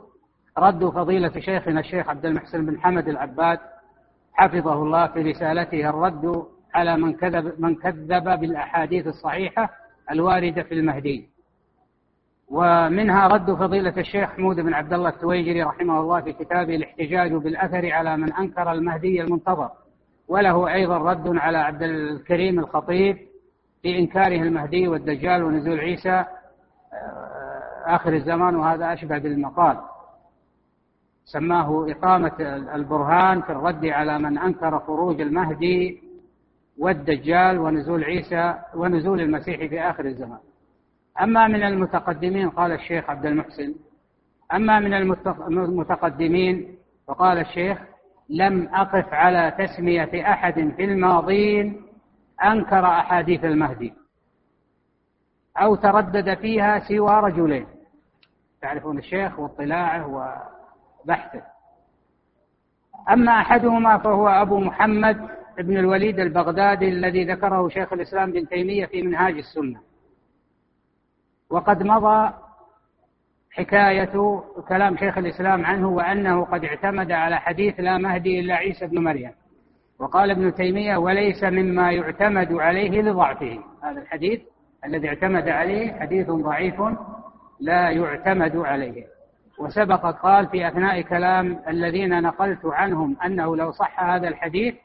رد فضيلة شيخنا الشيخ عبد المحسن بن حمد العباد حفظه الله في رسالته الرد على من كذب من كذب بالأحاديث الصحيحة الواردة في المهدي. ومنها رد فضيلة الشيخ حمود بن عبد الله التويجري رحمه الله في كتابه الاحتجاج بالأثر على من أنكر المهدي المنتظر. وله أيضا رد على عبد الكريم الخطيب في إنكاره المهدي والدجال ونزول عيسى آه، آخر الزمان وهذا أشبه بالمقال. سماه إقامة البرهان في الرد على من أنكر خروج المهدي والدجال ونزول عيسى ونزول المسيح في آخر الزمان. أما من المتقدمين قال الشيخ عبد المحسن أما من المتقدمين فقال الشيخ لم أقف على تسمية أحد في الماضين أنكر أحاديث المهدي أو تردد فيها سوى رجلين. تعرفون الشيخ واطلاعه وبحثه. أما أحدهما فهو أبو محمد بن الوليد البغدادي الذي ذكره شيخ الإسلام بن تيمية في منهاج السنة. وقد مضى حكاية كلام شيخ الإسلام عنه وأنه قد اعتمد على حديث لا مهدي إلا عيسى بن مريم. وقال ابن تيمية وليس مما يعتمد عليه لضعفه. هذا الحديث الذي اعتمد عليه حديث ضعيف لا يعتمد عليه. وسبق قال في أثناء كلام الذين نقلت عنهم أنه لو صح هذا الحديث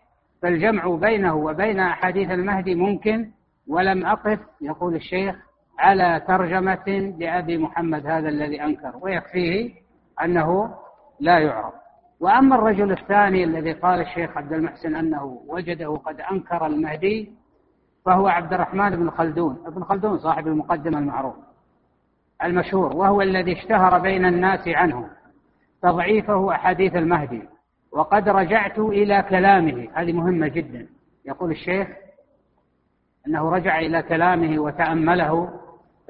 فالجمع بينه وبين أحاديث المهدي ممكن ولم أقف يقول الشيخ على ترجمة لأبي محمد هذا الذي أنكر. ويكفيه أنه لا يعرف. وأما الرجل الثاني الذي قال الشيخ عبد المحسن أنه وجده قد أنكر المهدي فهو عبد الرحمن بن خلدون. ابن خلدون صاحب المقدمة المعروف المشهور وهو الذي اشتهر بين الناس عنه. تضعيفه أحاديث المهدي. وقد رجعت إلى كلامه. هذه مهمة جدا. يقول الشيخ أنه رجع إلى كلامه وتأمله.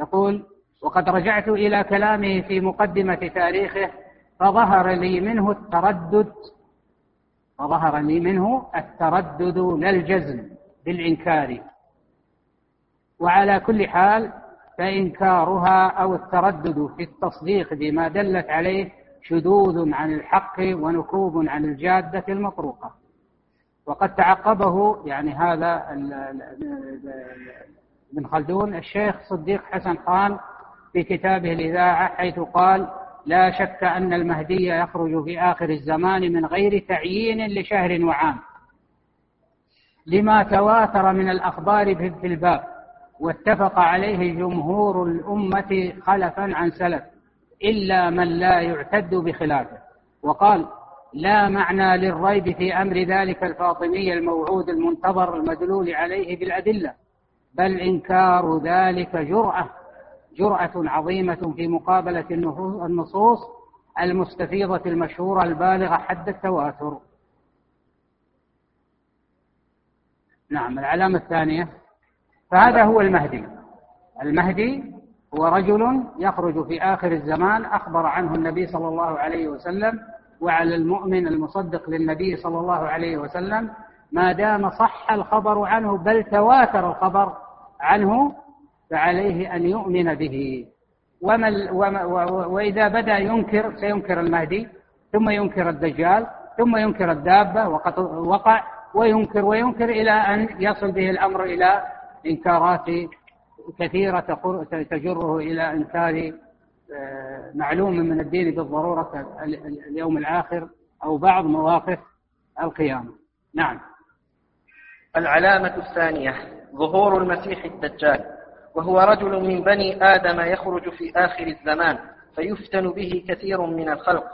يقول وقد رجعت إلى كلامه في مقدمة تاريخه فظهر لي منه التردد فظهر لي منه التردد لا الجزم بالإنكار. وعلى كل حال فإنكارها أو التردد في التصديق بما دلت عليه شذوذ عن الحق ونكوب عن الجادة المطروقة. وقد تعقبه يعني هذا ابن خلدون الشيخ صديق حسن خان في كتابه الإذاعة حيث قال لا شك أن المهدي يخرج في آخر الزمان من غير تعيين لشهر وعام. لما تواتر من الأخبار في الباب واتفق عليه جمهور الأمة خلفا عن سلف إلا من لا يعتد بخلافه. وقال لا معنى للريب في أمر ذلك الفاطمي الموعود المنتظر المدلول عليه بالأدلة بل إنكار ذلك جرأة. جرأة عظيمة في مقابلة النصوص المستفيضة المشهورة البالغة حد التواتر. نعم العلامة الثانية فهذا هو المهدي. المهدي هو رجل يخرج في آخر الزمان أخبر عنه النبي صلى الله عليه وسلم وعلى المؤمن المصدق للنبي صلى الله عليه وسلم ما دام صح الخبر عنه بل تواتر الخبر عنه فعليه أن يؤمن به. وما وإذا بدأ ينكر سينكر المهدي ثم ينكر الدجال ثم ينكر الدابة وقد وقع وينكر وينكر إلى أن يصل به الأمر إلى إنكارات كثيرة تجره إلى إنكار آه، معلوم من الدين بالضرورة اليوم الآخر أو بعض مواقف القيامة. نعم. العلامة الثانية ظهور المسيح الدجال. وهو رجل من بني آدم يخرج في آخر الزمان فيفتن به كثير من الخلق.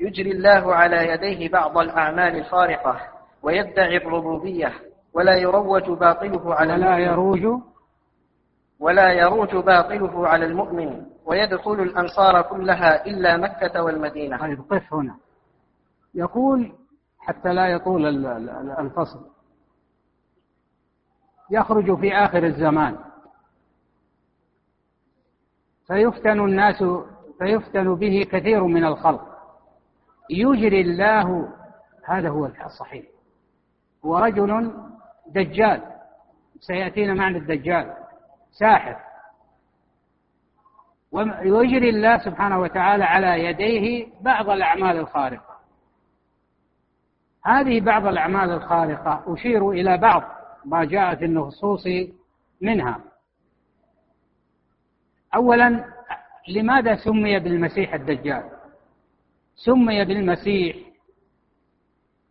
يجري الله على يديه بعض الأعمال الخارقة ويدعي الربوبية ولا يروج باطله على ولا يروج ولا يروج باطله على المؤمن ويدخل الأمصار كلها إلا مكة والمدينة. طيب قف هنا. يقول حتى لا يطول الفصل. يخرج في آخر الزمان. فيفتن الناس فيفتن به كثير من الخلق. يجري الله هذا هو الصحيح. هو رجل دجال سيأتينا معنى الدجال ساحر. ويجري الله سبحانه وتعالى على يديه بعض الأعمال الخارقة. هذه بعض الأعمال الخارقة أشير إلى بعض ما جاء في النصوص منها. أولا لماذا سمي بالمسيح الدجال؟ سمي بالمسيح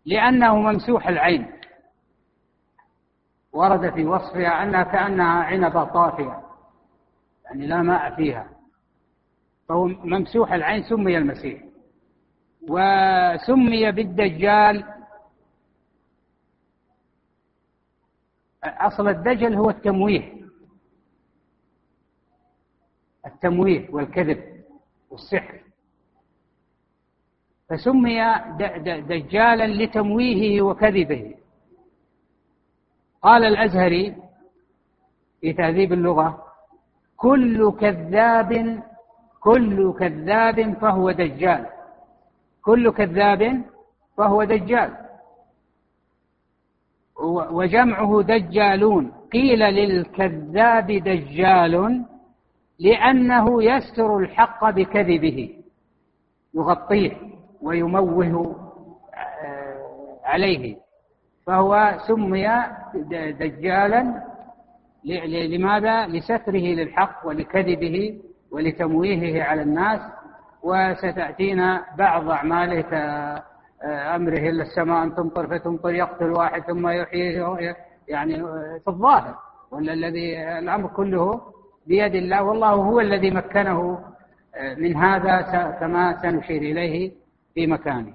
لأنه ممسوح العين. ورد في وصفها أنها كأنها عنبة طافية يعني لا ماء فيها. فهو ممسوح العين سمي المسيح. وسمي بالدجال أصل الدجل هو التمويه. التمويه والكذب والسحر. فسمي دجالا لتمويهه وكذبه. قال الأزهري في تهذيب اللغة كل كذاب كل كذاب فهو دجال. كل كذاب فهو دجال. وجمعه دجالون. قيل للكذاب دجال لأنه يستر الحق بكذبه. يغطيه ويموه آه، عليه. فهو سمي دجالا لماذا؟ لستره للحق ولكذبه ولتمويهه على الناس. وستأتينا بعض أعماله كأمره إلا السماء أن تمطر فتمطر يقتل واحد ثم يحييه يعني في الظاهر ولا الذي الأمر كله بيد الله. والله هو الذي مكنه من هذا كما سنشير إليه في مكانه.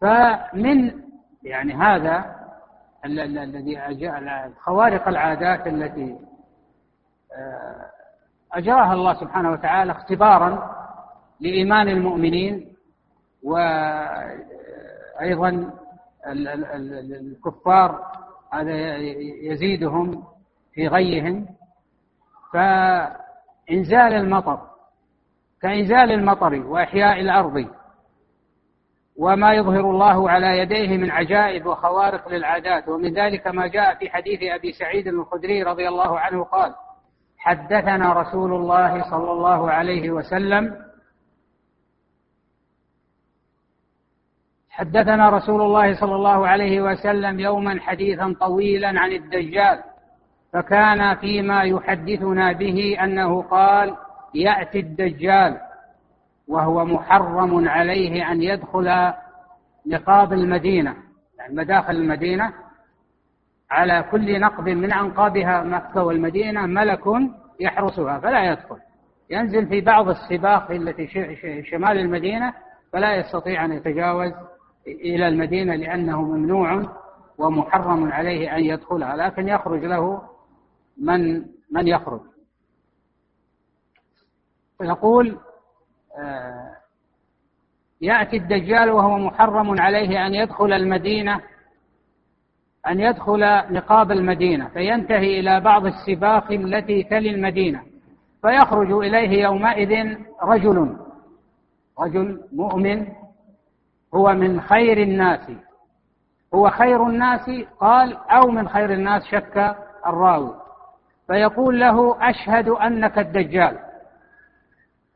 فمن يعني هذا الذي خوارق العادات التي آه، أجراها الله سبحانه وتعالى اختبارا لإيمان المؤمنين وأيضا الكفار هذا يزيدهم في غيهم. فإنزال المطر كإنزال المطر وإحياء الأرض وما يظهر الله على يديه من عجائب وخوارق للعادات. ومن ذلك ما جاء في حديث أبي سعيد الخدري رضي الله عنه قال حدثنا رسول الله صلى الله عليه وسلم حدثنا رسول الله صلى الله عليه وسلم يوما حديثا طويلا عن الدجال فكان فيما يحدثنا به أنه قال يأتي الدجال وهو محرم عليه أن يدخل نقاب المدينة يعني مداخل المدينة على كل نقب من أنقابها مكة والمدينة ملك يحرسها فلا يدخل. ينزل في بعض السباق التي شمال المدينة فلا يستطيع أن يتجاوز إلى المدينة لأنه ممنوع ومحرم عليه أن يدخلها لكن يخرج له من من يخرج. يقول آه، يأتي الدجال وهو محرم عليه أن يدخل المدينة أن يدخل نقاب المدينة فينتهي إلى بعض السباق التي تلي المدينة فيخرج إليه يومئذ رجل رجل مؤمن هو من خير الناس. هو خير الناس؟ قال أو من خير الناس شك الراوي. فيقول له أشهد أنك الدجال.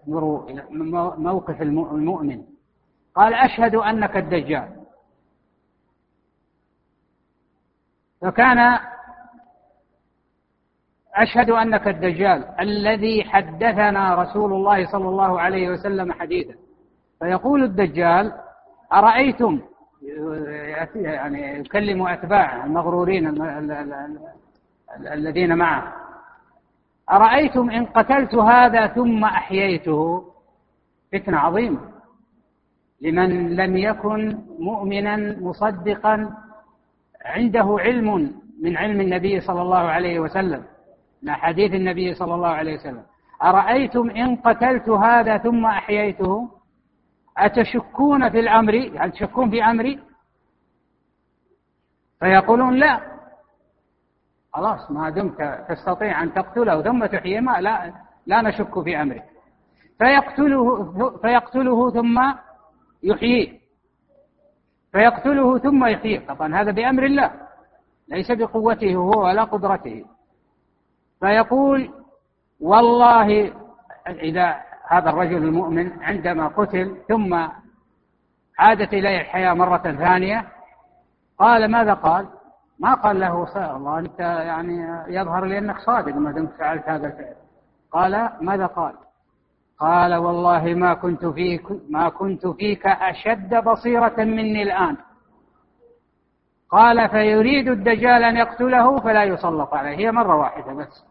انظروا إلى موقف المؤمن. قال أشهد أنك الدجال. فكان أشهد أنك الدجال الذي حدثنا رسول الله صلى الله عليه وسلم حديثا. فيقول الدجال أرأيتم؟ يعني يكلم أتباعه المغرورين الذين معه. أرأيتم إن قتلت هذا ثم أحييته؟ فتنة عظيمة. لمن لم يكن مؤمنا مصدقا عنده علم من علم النبي صلى الله عليه وسلم من حديث النبي صلى الله عليه وسلم. أرأيتم إن قتلت هذا ثم أحييته؟ أتشكون في الأمر؟ يعني تشكون في أمري؟ فيقولون لا. خلاص ما دمت تستطيع أن تقتله ثم تحييه ما لا لا نشك في أمرك فيقتله فيقتله ثم يحييه فيقتله ثم يحييه طبعا هذا بأمر الله ليس بقوته هو ولا قدرته. فيقول والله إذا هذا الرجل المؤمن عندما قتل ثم عادت إليه الحياة مرة ثانية قال ماذا قال؟ ما قال له الله أنت يعني يظهر لي أنك صادق ما دمت فعلت هذا الفعل. قال ماذا قال؟ قال والله ما كنت فيك ما كنت فيك أشد بصيرة مني الآن. قال فيريد الدجال أن يقتله فلا يسلط عليه. هي مرة واحدة بس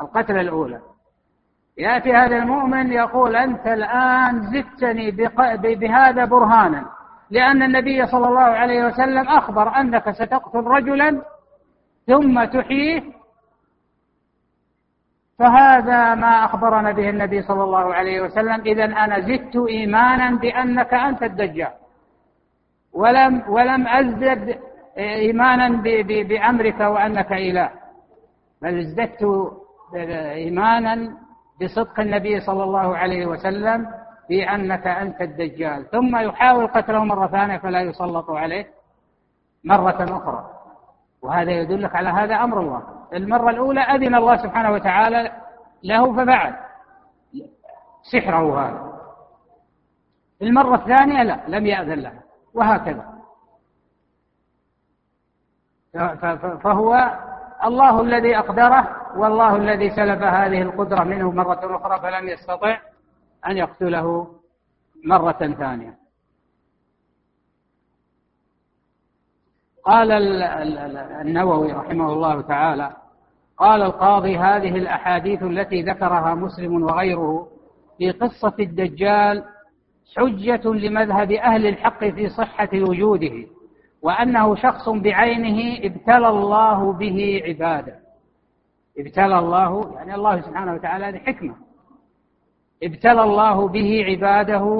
القتلة الأولى. يأتي هذا المؤمن يقول أنت الآن زدتني بهذا برهانا. لأن النبي صلى الله عليه وسلم أخبر أنك ستقتل رجلا ثم تحييه. فهذا ما أخبرنا به النبي صلى الله عليه وسلم. إذا أنا زدت إيمانا بأنك أنت الدجال. ولم ولم أزدد إيمانا بأمرك وأنك إله. بل ازددت إيمانا بصدق النبي صلى الله عليه وسلم. في أنك أنت الدجال. ثم يحاول قتله مرة ثانية فلا يسلط عليه مرة أخرى. وهذا يدلك على هذا أمر الله. المرة الأولى أذن الله سبحانه وتعالى له ففعل. سحره هذا. المرة الثانية لا لم يأذن له. وهكذا. فهو الله الذي أقدره والله الذي سلب هذه القدرة منه مرة أخرى فلم يستطع. أن يقتله مرة ثانية. قال النووي رحمه الله تعالى قال القاضي هذه الأحاديث التي ذكرها مسلم وغيره في قصة الدجال حجة لمذهب أهل الحق في صحة وجوده وأنه شخص بعينه ابتلى الله به عباده. ابتلى الله يعني الله سبحانه وتعالى حكمة. ابتلى الله به عباده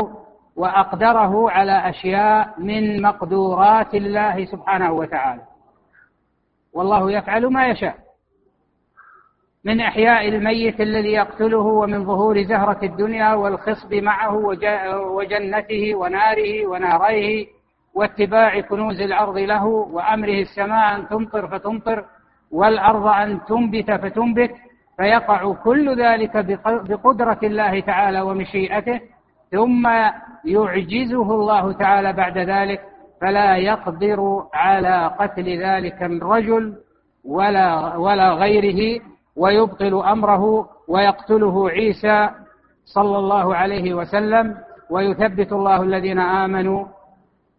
وأقدره على أشياء من مقدورات الله سبحانه وتعالى. والله يفعل ما يشاء. من إحياء الميت الذي يقتله ومن ظهور زهرة الدنيا والخصب معه وجنته وناره وناريه واتباع كنوز الأرض له وأمره السماء أن تمطر فتمطر والأرض أن تنبت فتنبت فيقع كل ذلك بقدرة الله تعالى ومشيئته ثم يعجزه الله تعالى بعد ذلك فلا يقدر على قتل ذلك الرجل ولا ولا غيره ويبطل أمره ويقتله عيسى صلى الله عليه وسلم ويثبت الله الذين آمنوا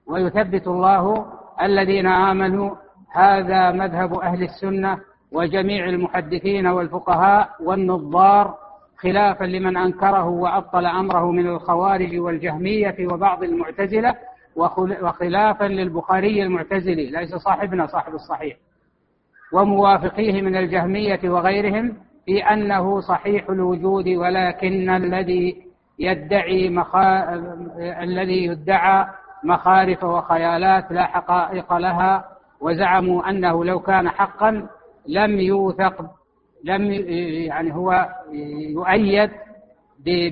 ويثبت الله الذين آمنوا هذا مذهب أهل السنة وجميع المحدثين والفقهاء والنظار خلافا لمن أنكره وأبطل أمره من الخوارج والجهمية وبعض المعتزلة وخلافا للبخاري المعتزلي ليس صاحبنا صاحب الصحيح. وموافقيه من الجهمية وغيرهم في أنه صحيح الوجود ولكن الذي يدعي مخا... الذي يدعى مخارف وخيالات لا حقائق لها وزعموا أنه لو كان حقا لم يوثق لم يعني هو يؤيد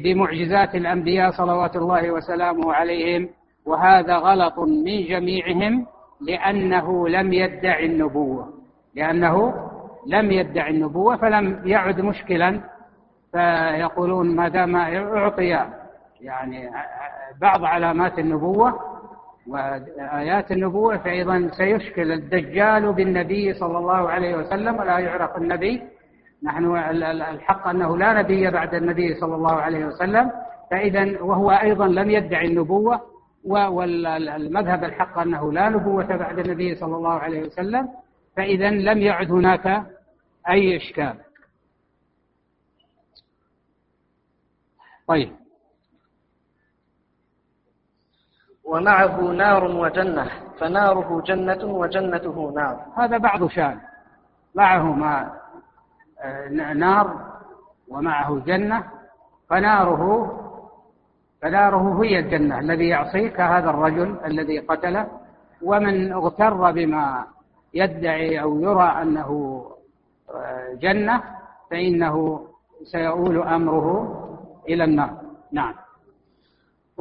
بمعجزات الأنبياء صلوات الله وسلامه عليهم وهذا غلط من جميعهم لأنه لم يدع النبوة. لأنه لم يدع النبوة فلم يعد مشكلا فيقولون ما دام أعطي يعني بعض علامات النبوة وآيات النبوة فأيضا سيشكل الدجال بالنبي صلى الله عليه وسلم ولا يعرف النبي. نحن الحق أنه لا نبي بعد النبي صلى الله عليه وسلم. فإذا وهو أيضا لم يدعي النبوة والمذهب الحق أنه لا نبوة بعد النبي صلى الله عليه وسلم. فإذا لم يعد هناك أي إشكال. طيب. ومعه نار وجنة فناره جنة وجنته نار. هذا بعض شان. معه ما آه، نار ومعه جنة فناره فناره هي الجنة الذي يعصيه كهذا الرجل الذي قتله ومن اغتر بما يدعي أو يرى أنه آه، جنة فإنه سيؤول أمره إلى النار. نعم.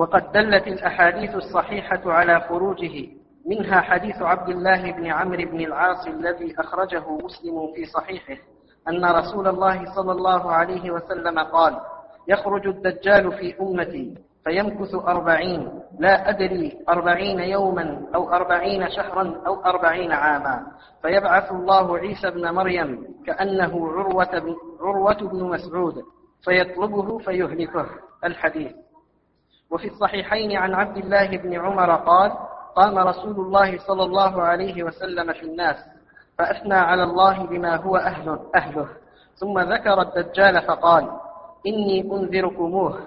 وقد دلت الأحاديث الصحيحة على خروجه منها حديث عبد الله بن عمرو بن العاص الذي أخرجه مسلم في صحيحه أن رسول الله صلى الله عليه وسلم قال يخرج الدجال في أمتي فيمكث أربعين لا أدري أربعين يوما أو أربعين شهرا أو أربعين عاما. فيبعث الله عيسى بن مريم كأنه عروة بن, عروة بن مسعود فيطلبه فيهلكه. الحديث. وفي الصحيحين عن عبد الله بن عمر قال قام رسول الله صلى الله عليه وسلم في الناس فأثنى على الله بما هو أهله, أهله. ثم ذكر الدجال فقال إني أنذركموه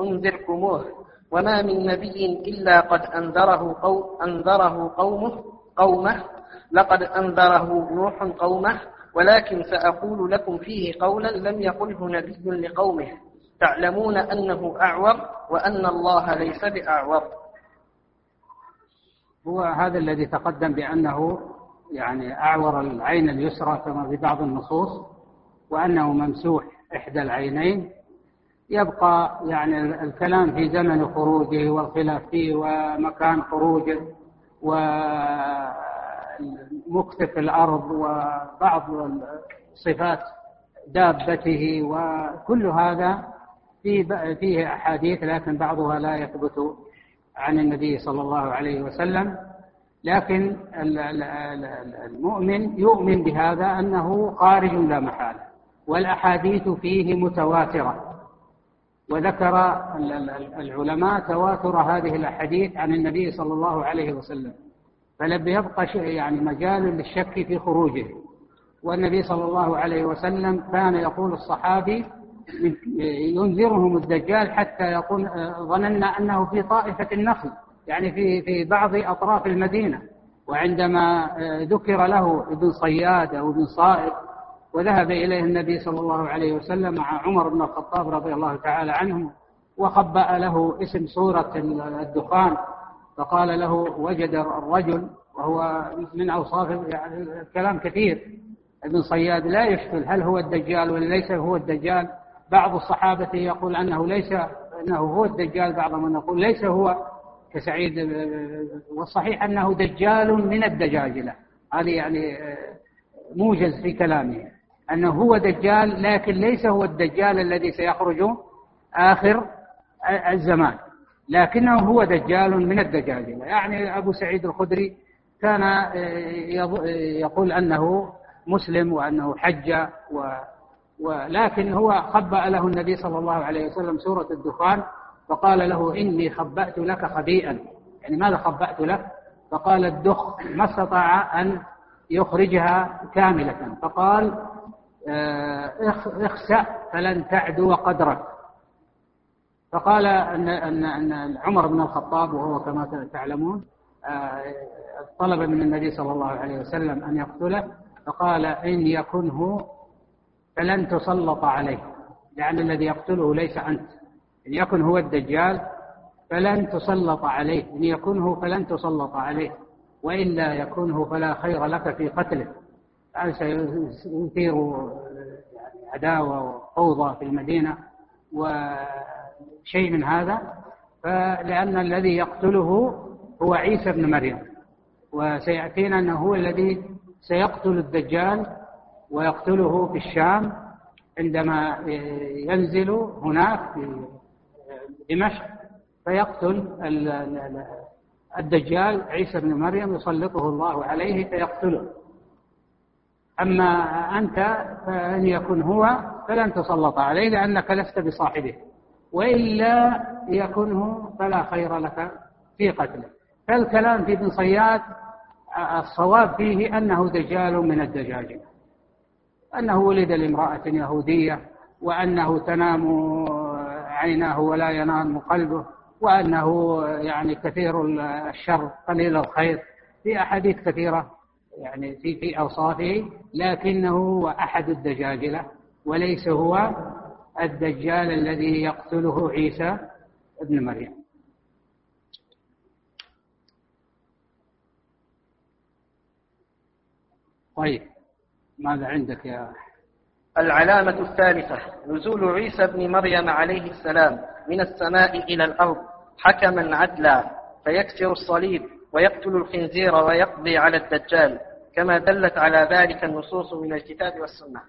أنذركموه وما من نبي إلا قد أنذره, قو أنذره قومه قومه لقد أنذره نوح قومه ولكن سأقول لكم فيه قولا لم يقله نبي لقومه. تعلمون أنه أعور وأن الله ليس بأعور. هو هذا الذي تقدم بأنه يعني أعور العين اليسرى كما في بعض النصوص وأنه ممسوح إحدى العينين. يبقى يعني الكلام في زمن خروجه والخلاف فيه ومكان خروجه ومكتف الأرض وبعض صفات دابته وكل هذا فيه فيه أحاديث لكن بعضها لا يثبت عن النبي صلى الله عليه وسلم. لكن المؤمن يؤمن بهذا أنه خارج لا محالة والأحاديث فيه متواترة. وذكر العلماء تواتر هذه الأحاديث عن النبي صلى الله عليه وسلم. فلم يبقى يعني مجال للشك في خروجه. والنبي صلى الله عليه وسلم كان يقول الصحابي ينذرهم الدجال حتى يقول ظننا أنه في طائفة النخل يعني في في بعض أطراف المدينة. وعندما ذكر له ابن صياد أو ابن صائد وذهب إليه النبي صلى الله عليه وسلم مع عمر بن الخطاب رضي الله تعالى عنه وخبأ له اسم صورة الدخان. فقال له وجد الرجل وهو من أوصاف يعني كلام كثير ابن صياد لا يشكل هل هو الدجال ولا ليس هو الدجال. بعض الصحابة يقول أنه ليس أنه هو الدجال بعضهم يقول ليس هو كسعيد والصحيح أنه دجال من الدجاجلة هذه يعني موجز في كلامه. أنه هو دجال لكن ليس هو الدجال الذي سيخرج آخر الزمان. لكنه هو دجال من الدجاجلة يعني أبو سعيد الخدري كان يقول أنه مسلم وأنه حج و ولكن هو خبأ له النبي صلى الله عليه وسلم سورة الدخان فقال له إني خبأت لك خبيئا. يعني ماذا خبأت لك؟ فقال الدخ ما استطاع أن يخرجها كاملة. فقال آه، اخسأ فلن تعدو قدرك. فقال أن, أن, أن عمر بن الخطاب وهو كما تعلمون آه، طلب من النبي صلى الله عليه وسلم أن يقتله. فقال إن يكنه فلن تسلط عليه يعني الذي يقتله ليس أنت. إن يكن هو الدجال فلن تسلط عليه إن يكنه فلن تسلط عليه وإلا يكنه فلا خير لك في قتله. يعني سيثير يعني عداوة وفوضى في المدينة وشيء من هذا فلأن الذي يقتله هو عيسى بن مريم وسيأتينا أنه هو الذي سيقتل الدجال ويقتله في الشام عندما ينزل هناك في دمشق فيقتل الدجال عيسى بن مريم يسلطه الله عليه فيقتله. أما أنت فإن يكن هو فلن تسلط عليه لأنك لست بصاحبه وإلا يكنه فلا خير لك في قتله. فالكلام في ابن صياد الصواب فيه أنه دجال من الدجاجل أنه ولد لامرأة يهودية وأنه تنام عيناه ولا ينام قلبه وأنه يعني كثير الشر قليل الخير. في أحاديث كثيرة يعني في في أوصافه لكنه هو أحد الدجاجلة وليس هو الدجال الذي يقتله عيسى ابن مريم. طيب. ماذا عندك يا العلامة الثالثة نزول عيسى بن مريم عليه السلام من السماء إلى الأرض حكما عدلا فيكسر الصليب ويقتل الخنزير ويقضي على الدجال كما دلت على ذلك النصوص من الكتاب والسنة.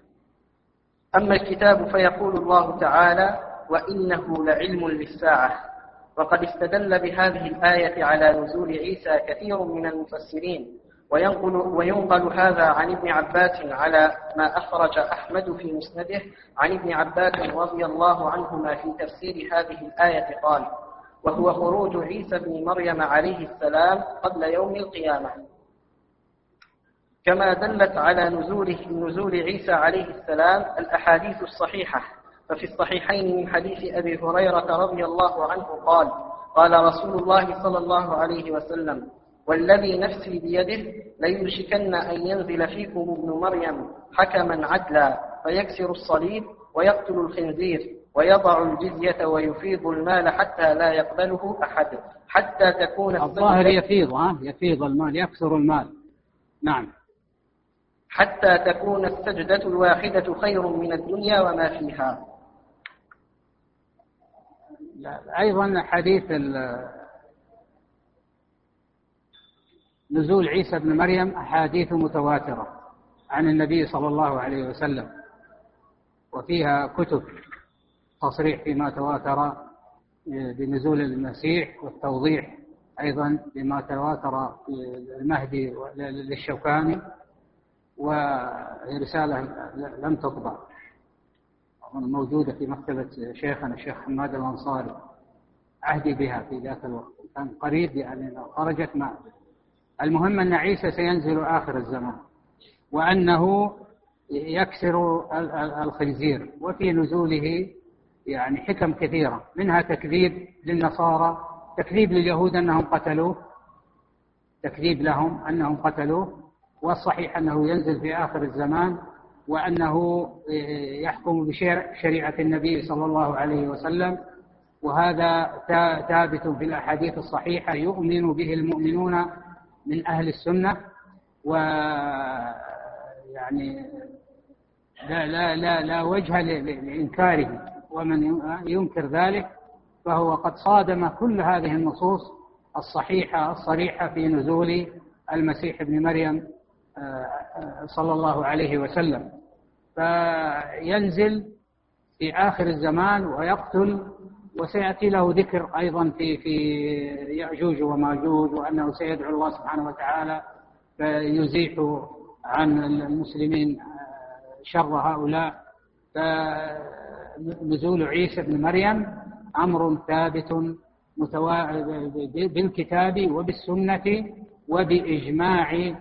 أما الكتاب فيقول الله تعالى وإنه لعلم للساعة. وقد استدل بهذه الآية على نزول عيسى كثير من المفسرين. وينقل, وينقل هذا عن ابن عباس على ما أخرج أحمد في مسنده عن ابن عباس رضي الله عنهما في تفسير هذه الآية قال وهو خروج عيسى بن مريم عليه السلام قبل يوم القيامة. كما دلت على نزوله نزول عيسى عليه السلام الأحاديث الصحيحة ففي الصحيحين من حديث أبي هريرة رضي الله عنه قال قال رسول الله صلى الله عليه وسلم والذي نفسي بيده ليوشكن أن ينزل فيكم ابن مريم حكما عدلا فيكسر الصليب ويقتل الخنزير ويضع الجزية ويفيض المال حتى لا يقبله أحد حتى تكون الظاهر يفيض ها؟ يفيض المال يكسر المال. نعم. حتى تكون السجدة الواحدة خير من الدنيا وما فيها. أيضا حديث نزول عيسى بن مريم أحاديث متواترة عن النبي صلى الله عليه وسلم وفيها كتب تصريح فيما تواتر بنزول المسيح والتوضيح أيضا بما تواتر المهدي للشوكاني ورسالة لم تطبع موجودة في مكتبة شيخنا الشيخ حماد الأنصاري عهدي بها في ذاك الوقت كان قريب يعني خرجت ما المهم أن عيسى سينزل آخر الزمان وأنه يكسر الخنزير وفي نزوله يعني حكم كثيرة منها تكذيب للنصارى تكذيب لليهود أنهم قتلوه تكذيب لهم أنهم قتلوه والصحيح أنه ينزل في آخر الزمان وأنه يحكم بشريعة النبي صلى الله عليه وسلم وهذا ثابت في الأحاديث الصحيحة يؤمن به المؤمنون من أهل السنة و يعني لا لا لا لا وجه لإنكاره ومن ينكر ذلك فهو قد صادم كل هذه النصوص الصحيحة الصريحة في نزول المسيح ابن مريم آه، صلى الله عليه وسلم. فينزل في آخر الزمان ويقتل وسيأتي له ذكر أيضا في في يأجوج وماجوج وأنه سيدعو الله سبحانه وتعالى فيزيح عن المسلمين شر هؤلاء. فنزول عيسى بن مريم أمر ثابت بالكتاب وبالسنة وبإجماع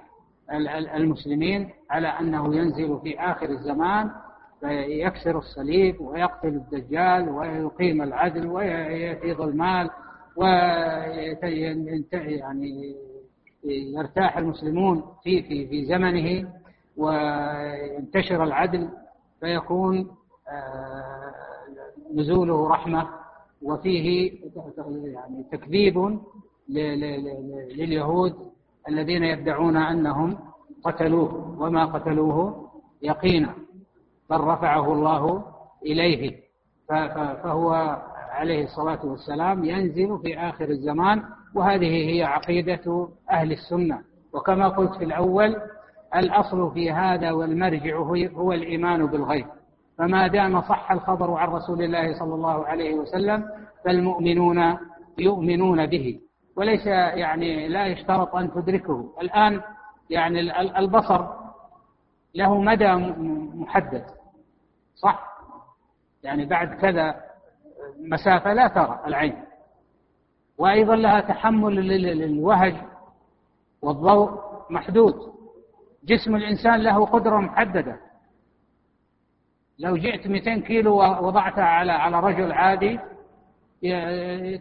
المسلمين على أنه ينزل في آخر الزمان فيكسر الصليب ويقتل الدجال ويقيم العدل ويفيض المال يعني يرتاح المسلمون في في في زمنه وينتشر العدل فيكون آه، نزوله رحمة وفيه يعني تكذيب لليهود الذين يدعون أنهم قتلوه وما قتلوه يقينا. بل رفعه الله إليه. فهو عليه الصلاة والسلام ينزل في آخر الزمان وهذه هي عقيدة أهل السنة. وكما قلت في الأول الأصل في هذا والمرجع هو الإيمان بالغيب. فما دام صح الخبر عن رسول الله صلى الله عليه وسلم فالمؤمنون يؤمنون به. وليس يعني لا يشترط أن تدركه. الآن يعني البصر له مدى محدد. صح. يعني بعد كذا مسافة لا ترى العين. وأيضا لها تحمل للوهج والضوء محدود. جسم الإنسان له قدرة محددة. لو جئت 200 كيلو ووضعتها على على رجل عادي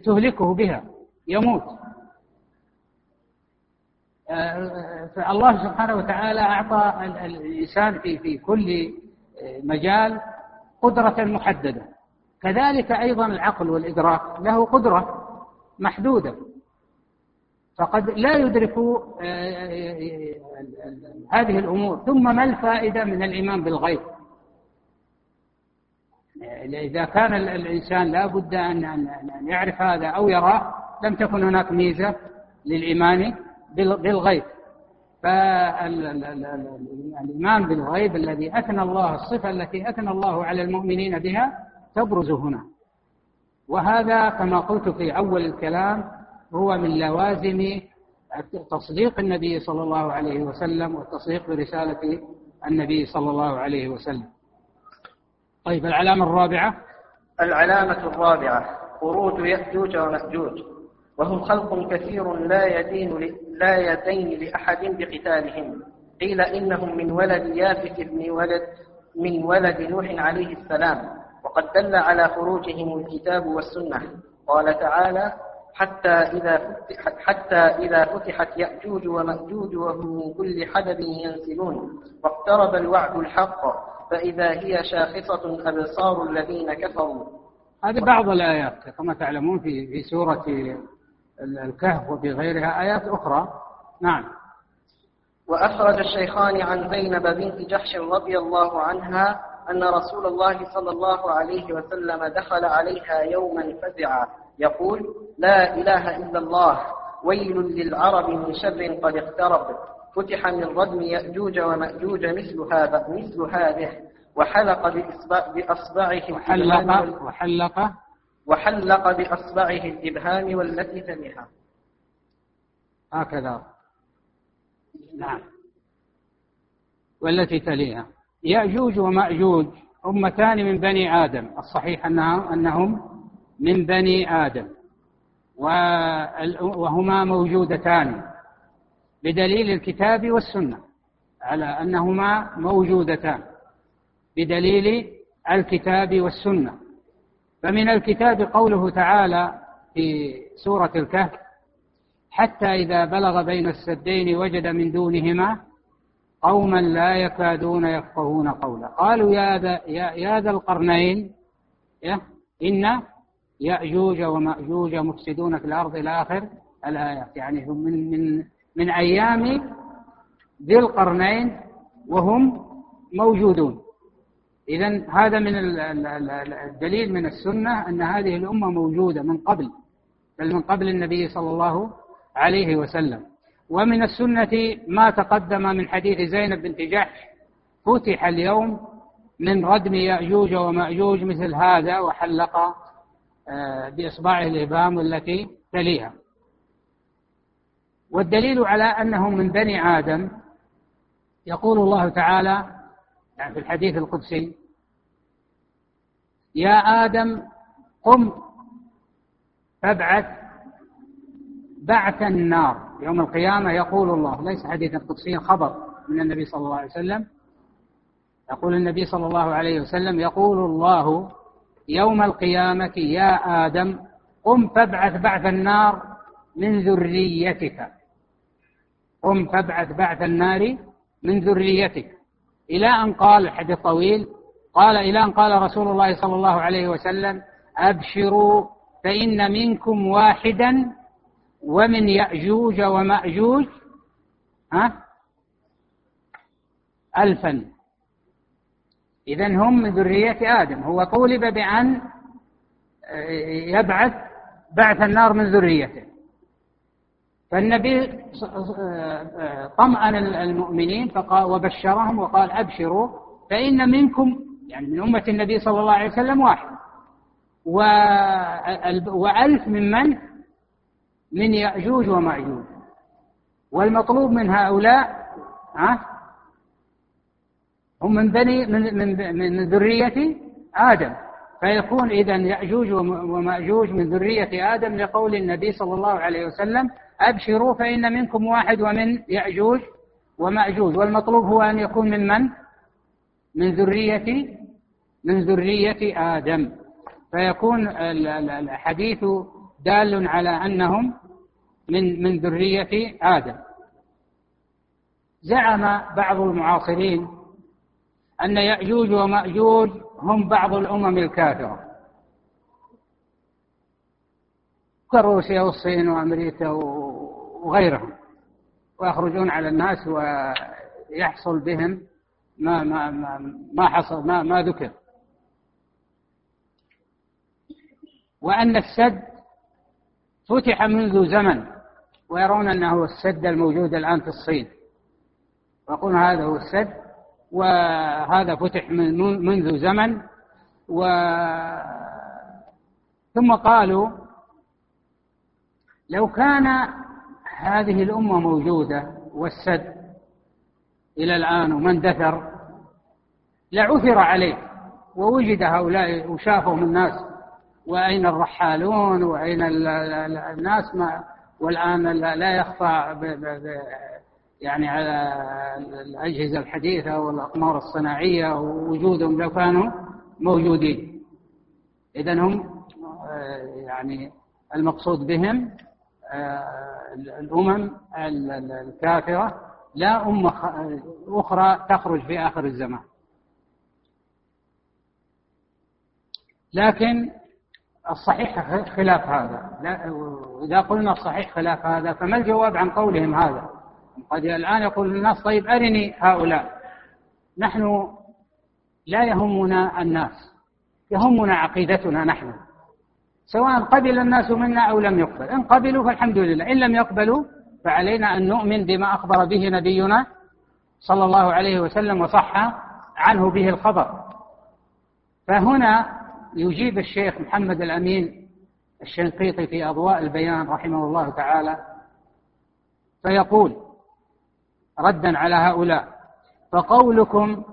تهلكه بها يموت. فالله سبحانه وتعالى أعطى الإنسان في في كل مجال قدرة محددة. كذلك أيضا العقل والإدراك له قدرة محدودة. فقد لا يدرك هذه الأمور ثم ما الفائدة من الإيمان بالغيب؟ إذا كان الإنسان لا بد أن يعرف هذا أو يراه لم تكن هناك ميزة للإيمان بالغيب. فالإيمان بالغيب الذي أثنى الله الصفة التي أثنى الله على المؤمنين بها تبرز هنا. وهذا كما قلت في أول الكلام هو من لوازم تصديق النبي صلى الله عليه وسلم والتصديق برسالة النبي صلى الله عليه وسلم. طيب العلامة الرابعة؟ العلامة الرابعة خروج يأجوج ومأجوج وهم خلق كثير لا يدين لا يدين لأحد بقتالهم. قيل إنهم من ولد يافث بن ولد من ولد نوح عليه السلام. وقد دل على خروجهم الكتاب والسنة. قال تعالى حتى إذا فتحت حتى إذا فتحت يأجوج ومأجوج وهم من كل حدب ينسلون واقترب الوعد الحق. فإذا هي شاخصة أبصار الذين كفروا. هذه بعض الآيات كما تعلمون في في سورة الكهف وفي غيرها آيات أخرى. نعم. وأخرج الشيخان عن زينب بنت جحش رضي الله عنها أن رسول الله صلى الله عليه وسلم دخل عليها يوما فزعا يقول لا إله إلا الله ويل للعرب من شر قد اقترب. فتح من ردم يأجوج ومأجوج مثل هذا مثل هذه وحلق بأصبعه وحلق وحلق وحلق بأصبعه الإبهام والتي تليها هكذا. نعم. والتي تليها. يأجوج ومأجوج أمتان من بني آدم. الصحيح أنها أنهم من بني آدم. وهما موجودتان. بدليل الكتاب والسنة. على أنهما موجودتان. بدليل الكتاب والسنة. فمن الكتاب قوله تعالى في سورة الكهف حتى إذا بلغ بين السدين وجد من دونهما قوما لا يكادون يفقهون قولا. قالوا يا ذا يا, يا ذا القرنين يا إن يأجوج ومأجوج مفسدون في الأرض إلى آخر الآيات. يعني هم من من من أيام ذي القرنين وهم موجودون. إذا هذا من الدليل من السنة أن هذه الأمة موجودة من قبل بل من قبل النبي صلى الله عليه وسلم. ومن السنة ما تقدم من حديث زينب بنت جحش فتح اليوم من ردم يأجوج ومأجوج مثل هذا وحلق آه، بإصبعه الإبهام التي تليها. والدليل على أنهم من بني آدم يقول الله تعالى يعني في الحديث القدسي يا آدم قم فابعث بعث النار. يوم القيامة يقول الله ليس حديثا قدسيا خبر من النبي صلى الله عليه وسلم. يقول النبي صلى الله عليه وسلم يقول الله يوم القيامة يا آدم قم فابعث بعث النار من ذريتك. قم فابعث بعث النار من ذريتك. إلى أن قال الحديث طويل قال إلى أن قال رسول الله صلى الله عليه وسلم أبشروا فإن منكم واحدا ومن يأجوج ومأجوج ها؟ ألفا. إذا هم من ذرية آدم. هو طولب بأن يبعث بعث النار من ذريته. فالنبي طمأن المؤمنين وبشرهم وقال أبشروا فإن منكم يعني من أمة النبي صلى الله عليه وسلم واحد. وألف من من؟ من يأجوج ومأجوج. والمطلوب من هؤلاء ها؟ هم من بني من من من ذرية آدم. فيكون إذا يأجوج ومأجوج من ذرية آدم لقول النبي صلى الله عليه وسلم أبشروا فإن منكم واحد ومن يأجوج ومأجوج. والمطلوب هو أن يكون من من؟ من ذرية من ذرية آدم. فيكون الحديث دال على أنهم من من ذرية آدم. زعم بعض المعاصرين أن يأجوج ومأجوج هم بعض الأمم الكافرة. كروسيا والصين وأمريكا وغيرهم. ويخرجون على الناس ويحصل بهم ما ما ما, ما حصل ما ما ذكر. وأن السد فتح منذ زمن ويرون أنه السد الموجود الآن في الصين. ويقولون هذا هو السد وهذا فتح من منذ زمن و ثم قالوا لو كان هذه الأمة موجودة والسد إلى الآن وما اندثر لعثر عليه ووجد هؤلاء وشافهم الناس وأين الرحالون وأين الناس ما والآن لا يخفى يعني على الأجهزة الحديثة والأقمار الصناعية ووجودهم لو كانوا موجودين. إذا هم آه، يعني المقصود بهم آه، الأمم الكافرة لا أمة أخرى تخرج في آخر الزمان. لكن الصحيح خلاف هذا. إذا قلنا الصحيح خلاف هذا فما الجواب عن قولهم هذا؟ قد الآن يقول الناس طيب أرني هؤلاء. نحن لا يهمنا الناس يهمنا عقيدتنا نحن. سواء قبل الناس منا أو لم يقبل. إن قبلوا فالحمد لله. إن لم يقبلوا فعلينا أن نؤمن بما أخبر به نبينا صلى الله عليه وسلم وصح عنه به الخبر. فهنا يجيب الشيخ محمد الأمين الشنقيطي في أضواء البيان رحمه الله تعالى فيقول ردا على هؤلاء فقولكم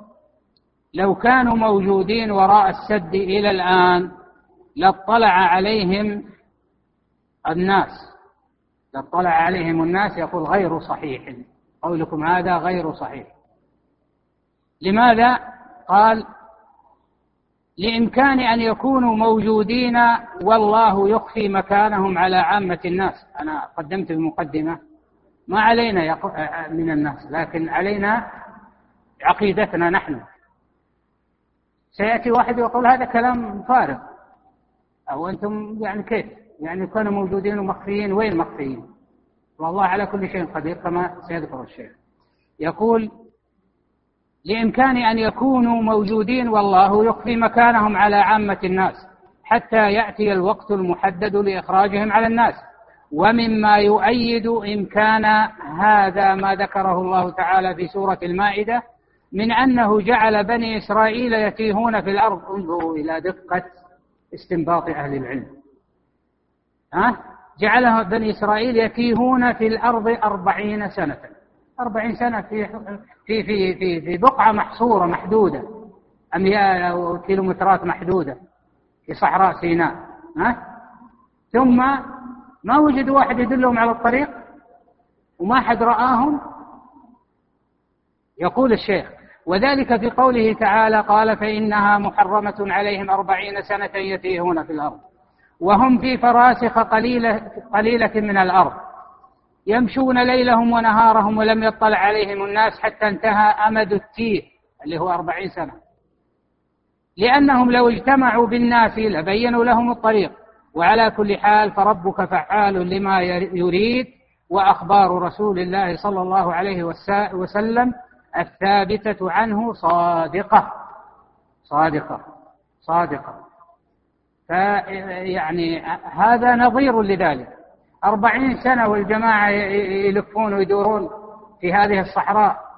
لو كانوا موجودين وراء السد إلى الآن لاطلع عليهم الناس. لاطلع عليهم الناس يقول غير صحيح قولكم هذا غير صحيح. لماذا؟ قال لإمكان أن يكونوا موجودين والله يخفي مكانهم على عامة الناس. أنا قدمت بمقدمة ما علينا من الناس لكن علينا عقيدتنا نحن. سيأتي واحد يقول هذا كلام فارغ. أو أنتم يعني كيف؟ يعني كانوا موجودين ومخفيين وين مخفيين؟ والله على كل شيء قدير كما سيذكر الشيخ. يقول لإمكان أن يكونوا موجودين والله يخفي مكانهم على عامة الناس حتى يأتي الوقت المحدد لإخراجهم على الناس. ومما يؤيد إمكان هذا ما ذكره الله تعالى في سورة المائدة من أنه جعل بني إسرائيل يتيهون في الأرض. انظروا إلى دقة استنباط أهل العلم. ها؟ جعله بني إسرائيل يتيهون في الأرض أربعين سنة. أربعين سنة في في في في, في بقعة محصورة محدودة. أميال أو كيلومترات محدودة في صحراء سيناء ها؟ ثم ما وجدوا واحد يدلهم على الطريق وما حد رآهم؟ يقول الشيخ. وذلك في قوله تعالى قال فإنها محرمة عليهم أربعين سنة يتيهون في الأرض وهم في فراسخ قليلة, قليلة من الأرض. يمشون ليلهم ونهارهم ولم يطلع عليهم الناس حتى انتهى أمد التيه اللي هو أربعين سنة. لأنهم لو اجتمعوا بالناس لبينوا لهم الطريق. وعلى كل حال فربك فعال لما يريد. وأخبار رسول الله صلى الله عليه وسلم الثابتة عنه صادقة. صادقة. صادقة. فيعني هذا نظير لذلك. أربعين سنة والجماعة يلفون ويدورون في هذه الصحراء.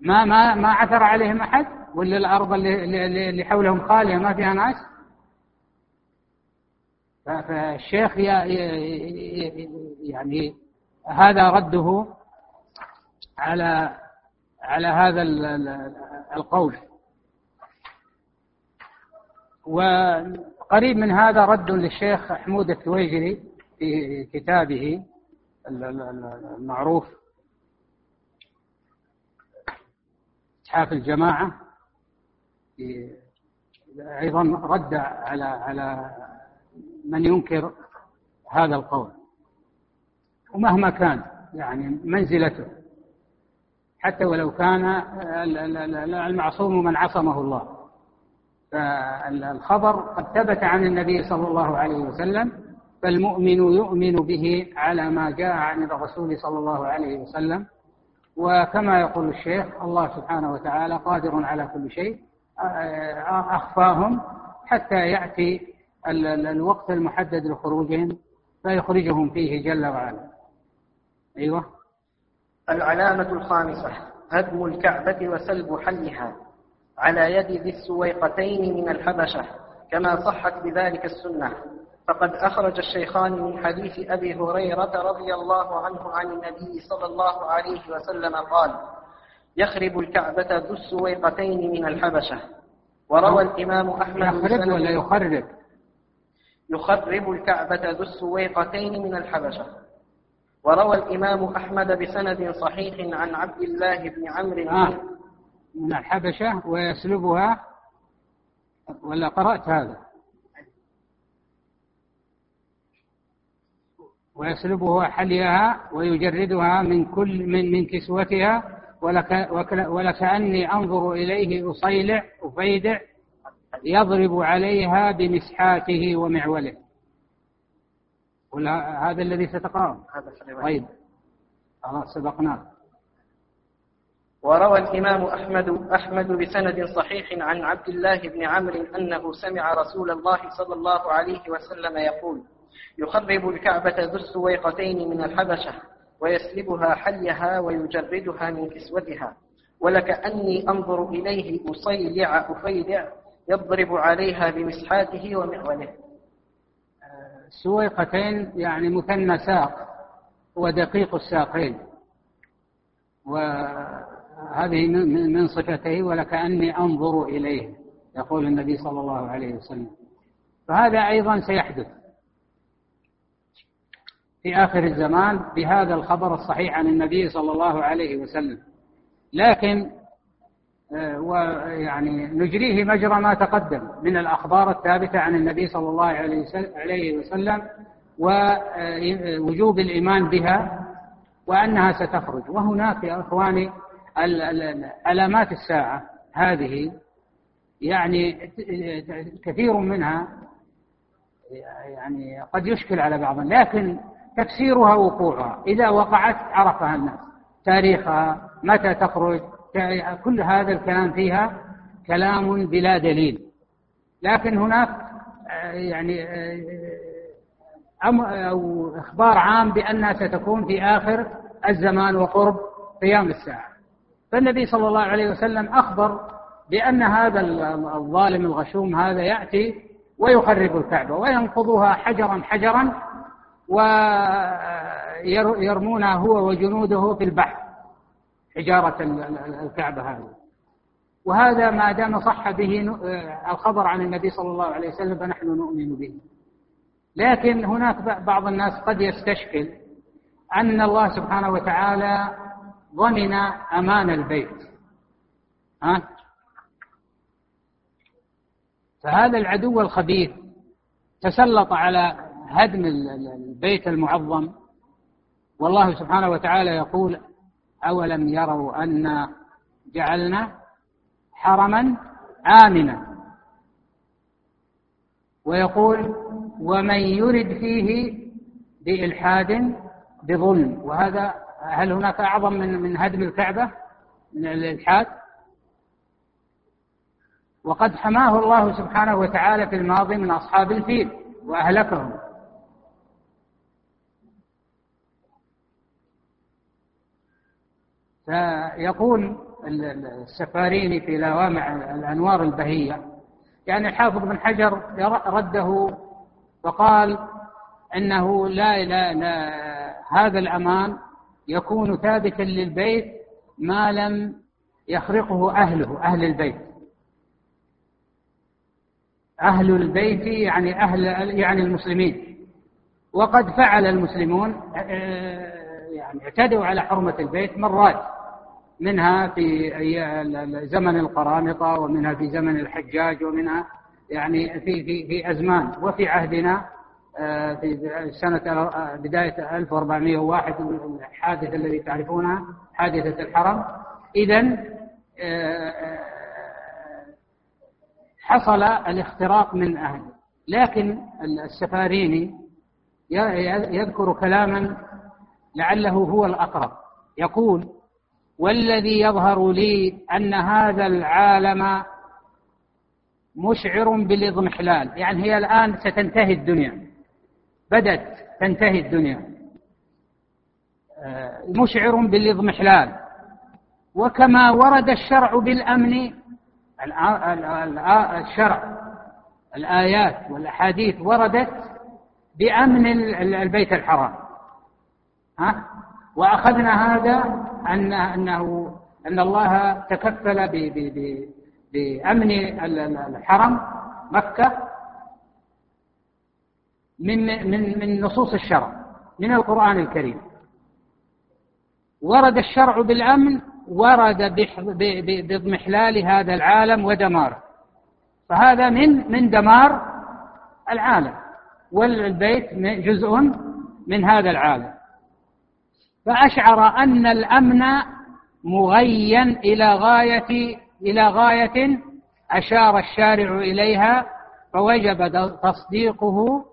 ما ما ما عثر عليهم أحد؟ ولا الأرض اللي, اللي حولهم خالية ما فيها ناس؟ فالشيخ يعني هذا رده على على هذا القول. وقريب من هذا رد للشيخ حمود الثويجري في كتابه المعروف إتحاف الجماعة أيضا رد على على من ينكر هذا القول. ومهما كان يعني منزلته حتى ولو كان المعصوم من عصمه الله. فالخبر قد ثبت عن النبي صلى الله عليه وسلم فالمؤمن يؤمن به على ما جاء عن الرسول صلى الله عليه وسلم. وكما يقول الشيخ الله سبحانه وتعالى قادر على كل شيء أخفاهم حتى يأتي الوقت المحدد لخروجهم فيخرجهم فيه جل وعلا. أيوة. العلامة الخامسة هدم الكعبة وسلب حلها على يد ذي السويقتين من الحبشة كما صحت بذلك السنة. فقد أخرج الشيخان من حديث أبي هريرة رضي الله عنه عن النبي صلى الله عليه وسلم قال يخرب الكعبة ذو السويقتين من الحبشة. وروى الإمام أحمد يخرب ولا يخرب؟ يخرب الكعبة ذو السويقتين من الحبشة. وروى الإمام أحمد بسند صحيح عن عبد الله بن عمرو. آه. من الحبشة ويسلبها ولا قرأت هذا؟ ويسلبها حليها ويجردها من كل من من كسوتها ولك ولكأني أنظر إليه أصيلع أفيدع يضرب عليها بمسحاته ومعوله. ولا هذا الذي ستقرأه. طيب. خلاص سبقناه. وروى الإمام أحمد أحمد بسند صحيح عن عبد الله بن عمرو أنه سمع رسول الله صلى الله عليه وسلم يقول يخرب الكعبة ذو السويقتين من الحبشة ويسلبها حليها ويجردها من كسوتها. ولكأني أنظر إليه أصيلع أفيدع يضرب عليها بمسحاته ومعوله سويقتين يعني مثنى ساق ودقيق الساقين. وهذه من صفته ولكأني أنظر إليه يقول النبي صلى الله عليه وسلم. فهذا أيضا سيحدث. في آخر الزمان بهذا الخبر الصحيح عن النبي صلى الله عليه وسلم. لكن آه، ويعني نجريه مجرى ما تقدم من الأخبار الثابتة عن النبي صلى الله عليه وسلم ووجوب الإيمان بها وأنها ستخرج. وهناك يا إخواني علامات الساعة هذه يعني كثير منها يعني قد يشكل على بعض لكن تفسيرها وقوعها. إذا وقعت عرفها الناس. تاريخها متى تخرج. كل هذا الكلام فيها كلام بلا دليل. لكن هناك يعني أو إخبار عام بأنها ستكون في آخر الزمان وقرب قيام الساعة. فالنبي صلى الله عليه وسلم أخبر بأن هذا الظالم الغشوم هذا يأتي ويخرب الكعبة وينقضها حجرا حجرا ويرمونها هو وجنوده في البحر حجارة الكعبة هذه. وهذا ما دام صح به الخبر عن النبي صلى الله عليه وسلم فنحن نؤمن به. لكن هناك بعض الناس قد يستشكل أن الله سبحانه وتعالى ضمن أمان البيت. ها؟ فهذا العدو الخبيث تسلط على هدم البيت المعظم. والله سبحانه وتعالى يقول أولم يروا أن جعلنا حرما آمنا. ويقول ومن يرد فيه بإلحاد بظلم. وهذا هل هناك أعظم من من هدم الكعبة؟ من الإلحاد؟ وقد حماه الله سبحانه وتعالى في الماضي من أصحاب الفيل وأهلكهم. فيقول السفاريني في لوامع الأنوار البهية يعني الحافظ بن حجر رده وقال إنه لا لا لا هذا الأمان يكون ثابتا للبيت ما لم يخرقه أهله أهل البيت. أهل البيت يعني أهل يعني المسلمين. وقد فعل المسلمون يعني اعتدوا على حرمة البيت مرات. منها في زمن القرامطة ومنها في زمن الحجاج ومنها يعني في في في أزمان. وفي عهدنا آه، في سنة آه، بداية 1401 الحادثة الذي تعرفونها حادثة الحرم. إذا آه، حصل الاختراق من أهل. لكن السفاريني يذكر كلاما لعله هو الأقرب. يقول والذي يظهر لي أن هذا العالم مشعر بالإضمحلال. يعني هي الآن ستنتهي الدنيا. بدت تنتهي الدنيا. آه، مشعر بالإضمحلال. وكما ورد الشرع بالأمن الشرع الآيات والأحاديث وردت بأمن البيت الحرام. ها؟ وأخذنا هذا أن أنه أن الله تكفل بأمن الحرم مكة من من من نصوص الشرع من القرآن الكريم. ورد الشرع بالأمن ورد باضمحلال هذا العالم ودماره فهذا من من دمار العالم والبيت جزء من هذا العالم. فأشعر أن الأمن مغين إلى غاية إلى غاية أشار الشارع إليها فوجب تصديقه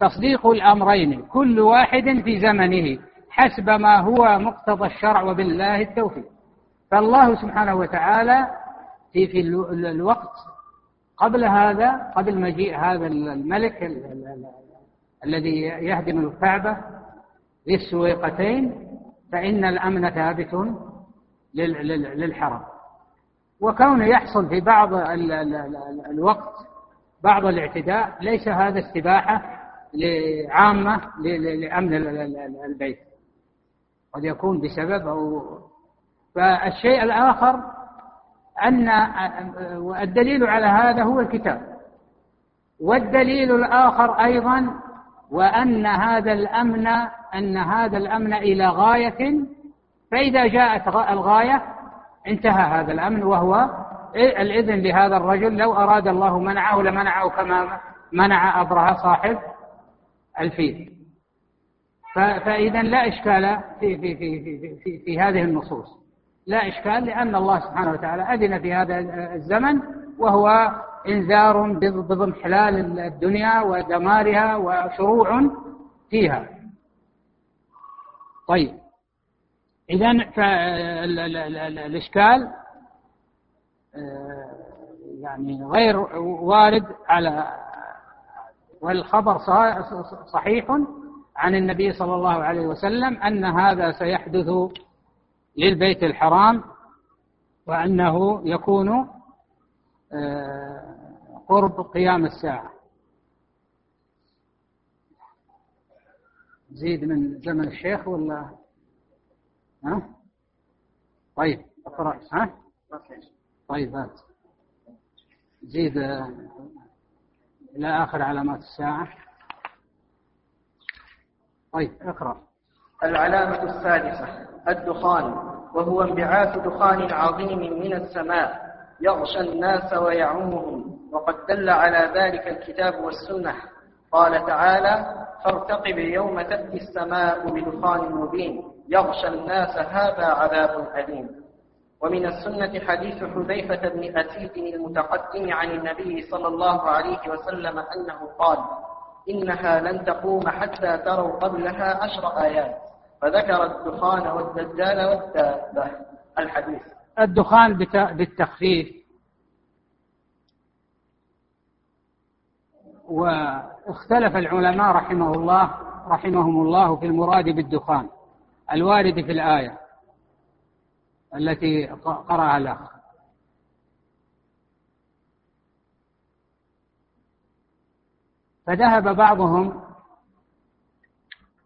تصديق الأمرين كل واحد في زمنه حسب ما هو مقتضى الشرع وبالله التوفيق. فالله سبحانه وتعالى في في الوقت قبل هذا قبل مجيء هذا الملك الذي يهدم الكعبة للسويقتين فإن الأمن ثابت للحرم. وكونه يحصل في بعض الوقت بعض الاعتداء ليس هذا استباحة عامة لأمن البيت. قد يكون بسبب أو فالشيء الآخر أن الدليل على هذا هو الكتاب. والدليل الآخر أيضا وأن هذا الأمن أن هذا الأمن إلى غاية فإذا جاءت الغاية انتهى هذا الأمن وهو الإذن لهذا الرجل لو أراد الله منعه لمنعه كما منع أبرهة صاحب الفيل. فإذا لا إشكال في, في, في, في, في, في هذه النصوص. لا إشكال لأن الله سبحانه وتعالى أذن في هذا الزمن وهو إنذار بضمحلال الدنيا ودمارها وشروع فيها. طيب. إذا الإشكال آه، يعني غير وارد على والخبر صحيح عن النبي صلى الله عليه وسلم أن هذا سيحدث للبيت الحرام وأنه يكون آه، قرب قيام الساعة. زيد من زمن الشيخ ولا؟ ها؟ طيب اقرأ. ها؟ طيب هات. زيد إلى آخر علامات الساعة. طيب اقرأ. العلامة السادسة الدخان وهو انبعاث دخان عظيم من السماء يغشى الناس ويعمهم وقد دل على ذلك الكتاب والسنة. قال تعالى فارتقب يوم تأتي السماء بدخان مبين يغشى الناس هذا عذاب أليم. ومن السنة حديث حذيفة بن أسيد المتقدم عن النبي صلى الله عليه وسلم أنه قال إنها لن تقوم حتى تروا قبلها عشر آيات فذكر الدخان والدجال والدابة. الحديث. الدخان بالتخفيف. واختلف العلماء رحمه الله رحمهم الله في المراد بالدخان الوارد في الآية التي قرأها الأخ. فذهب بعضهم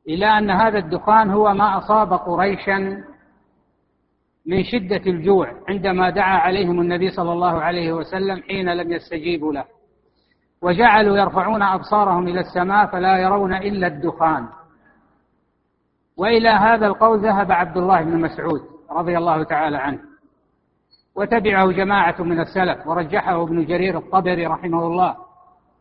إلى أن هذا الدخان هو ما أصاب قريشا من شدة الجوع عندما دعا عليهم النبي صلى الله عليه وسلم حين لم يستجيبوا له. وجعلوا يرفعون أبصارهم إلى السماء فلا يرون إلا الدخان. وإلى هذا القول ذهب عبد الله بن مسعود رضي الله تعالى عنه. وتبعه جماعة من السلف ورجحه ابن جرير الطبري رحمه الله.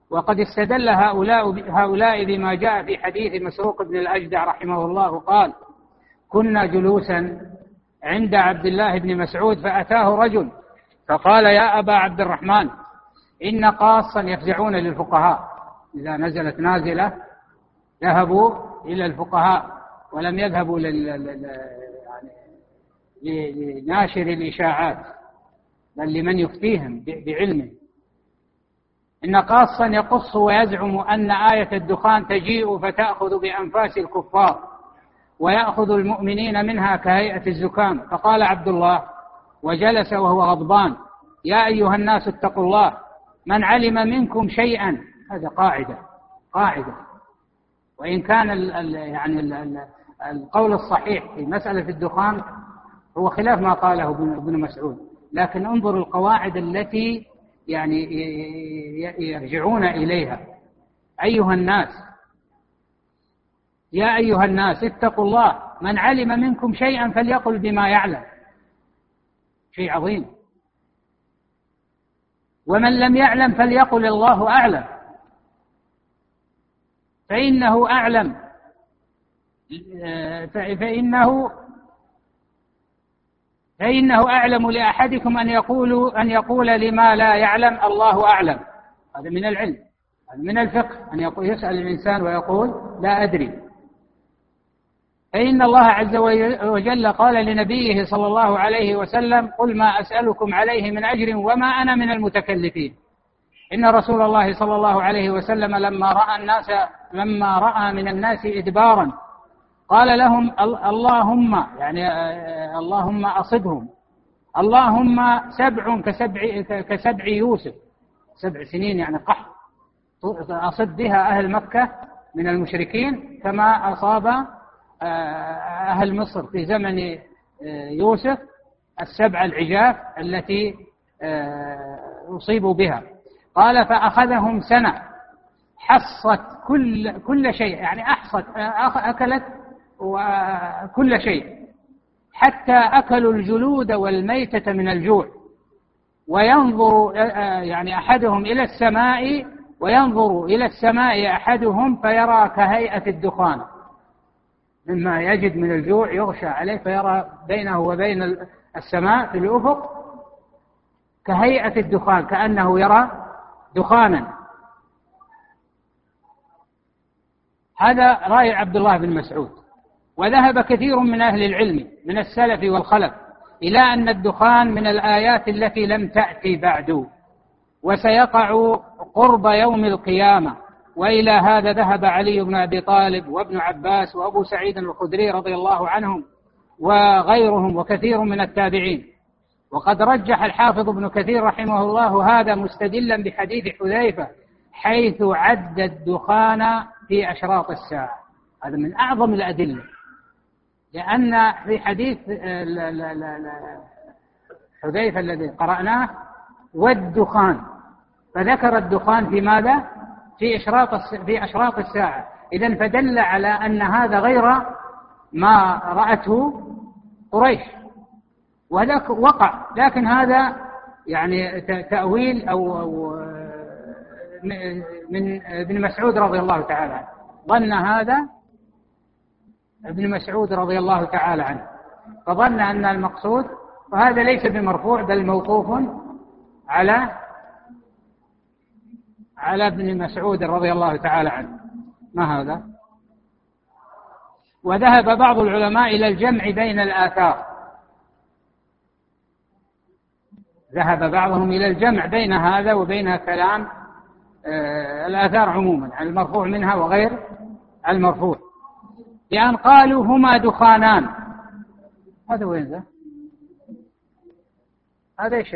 وقد استدل هؤلاء هؤلاء بما جاء في حديث مسروق بن الأجدع رحمه الله قال كنا جلوسا عند عبد الله بن مسعود فأتاه رجل فقال يا أبا عبد الرحمن إن قاصا يفزعون للفقهاء. إذا نزلت نازلة ذهبوا إلى الفقهاء ولم يذهبوا يعني لناشر الإشاعات بل لمن يفتيهم بعلمه. إن قاصا يقص ويزعم أن آية الدخان تجيء فتأخذ بأنفاس الكفار ويأخذ المؤمنين منها كهيئة الزكام. فقال عبد الله وجلس وهو غضبان يا أيها الناس اتقوا الله من علم منكم شيئا هذا قاعدة قاعدة. وإن كان ال ال يعني ال القول الصحيح في مسألة الدخان هو خلاف ما قاله ابن مسعود. لكن انظر القواعد التي يعني يرجعون إليها. أيها الناس يا أيها الناس اتقوا الله. من علم منكم شيئا فليقل بما يعلم. شيء عظيم. ومن لم يعلم فليقل الله أعلم. فإنه أعلم. فإنه فإنه أعلم لأحدكم أن يقول أن يقول لما لا يعلم الله أعلم. هذا من العلم. هذا من الفقه. أن يقول يسأل الإنسان ويقول لا أدري. فإن الله عز وجل قال لنبيه صلى الله عليه وسلم قل ما أسألكم عليه من أجر وما أنا من المتكلفين. إن رسول الله صلى الله عليه وسلم لما رأى الناس لما رأى من الناس إدبارا قال لهم اللهم يعني آه، اللهم أصبهم. اللهم سبع كسبع كسبع يوسف. سبع سنين يعني قحط. أصب بها أهل مكة من المشركين كما أصاب أهل مصر في زمن آه، يوسف السبع العجاف التي أصيبوا بها. قال فأخذهم سنة. حصت كل كل شيء يعني أحصت أكلت وكل شيء. حتى أكلوا الجلود والميتة من الجوع. وينظر يعني أحدهم إلى السماء وينظر إلى السماء أحدهم فيرى كهيئة الدخان. مما يجد من الجوع يغشى عليه فيرى بينه وبين السماء في الأفق كهيئة الدخان كأنه يرى دخانا. هذا رأي عبد الله بن مسعود. وذهب كثير من أهل العلم من السلف والخلف إلى أن الدخان من الآيات التي لم تأتي بعد وسيقع قرب يوم القيامة. وإلى هذا ذهب علي بن أبي طالب وابن عباس وأبو سعيد الخدري رضي الله عنهم وغيرهم وكثير من التابعين. وقد رجح الحافظ ابن كثير رحمه الله هذا مستدلا بحديث حذيفة حيث عد الدخان في أشراط الساعة. هذا من أعظم الأدلة. لأن في حديث حذيفة الذي قرأناه والدخان. فذكر الدخان في ماذا؟ في إشراط في أشراط الساعة. إذا فدل على أن هذا غير ما رأته قريش. وهذاك وقع. لكن هذا يعني تأويل أو, أو من ابن مسعود رضي الله تعالى عنه. ظن هذا ابن مسعود رضي الله تعالى عنه. فظن أن المقصود وهذا ليس بمرفوع بل موقوف على على ابن مسعود رضي الله تعالى عنه. ما هذا؟ وذهب بعض العلماء إلى الجمع بين الآثار. ذهب بعضهم إلى الجمع بين هذا وبين كلام آه، الآثار عموما المرفوع منها وغير المرفوع. بأن قالوا هما دخانان. هذا وين ذا؟ هذا إيش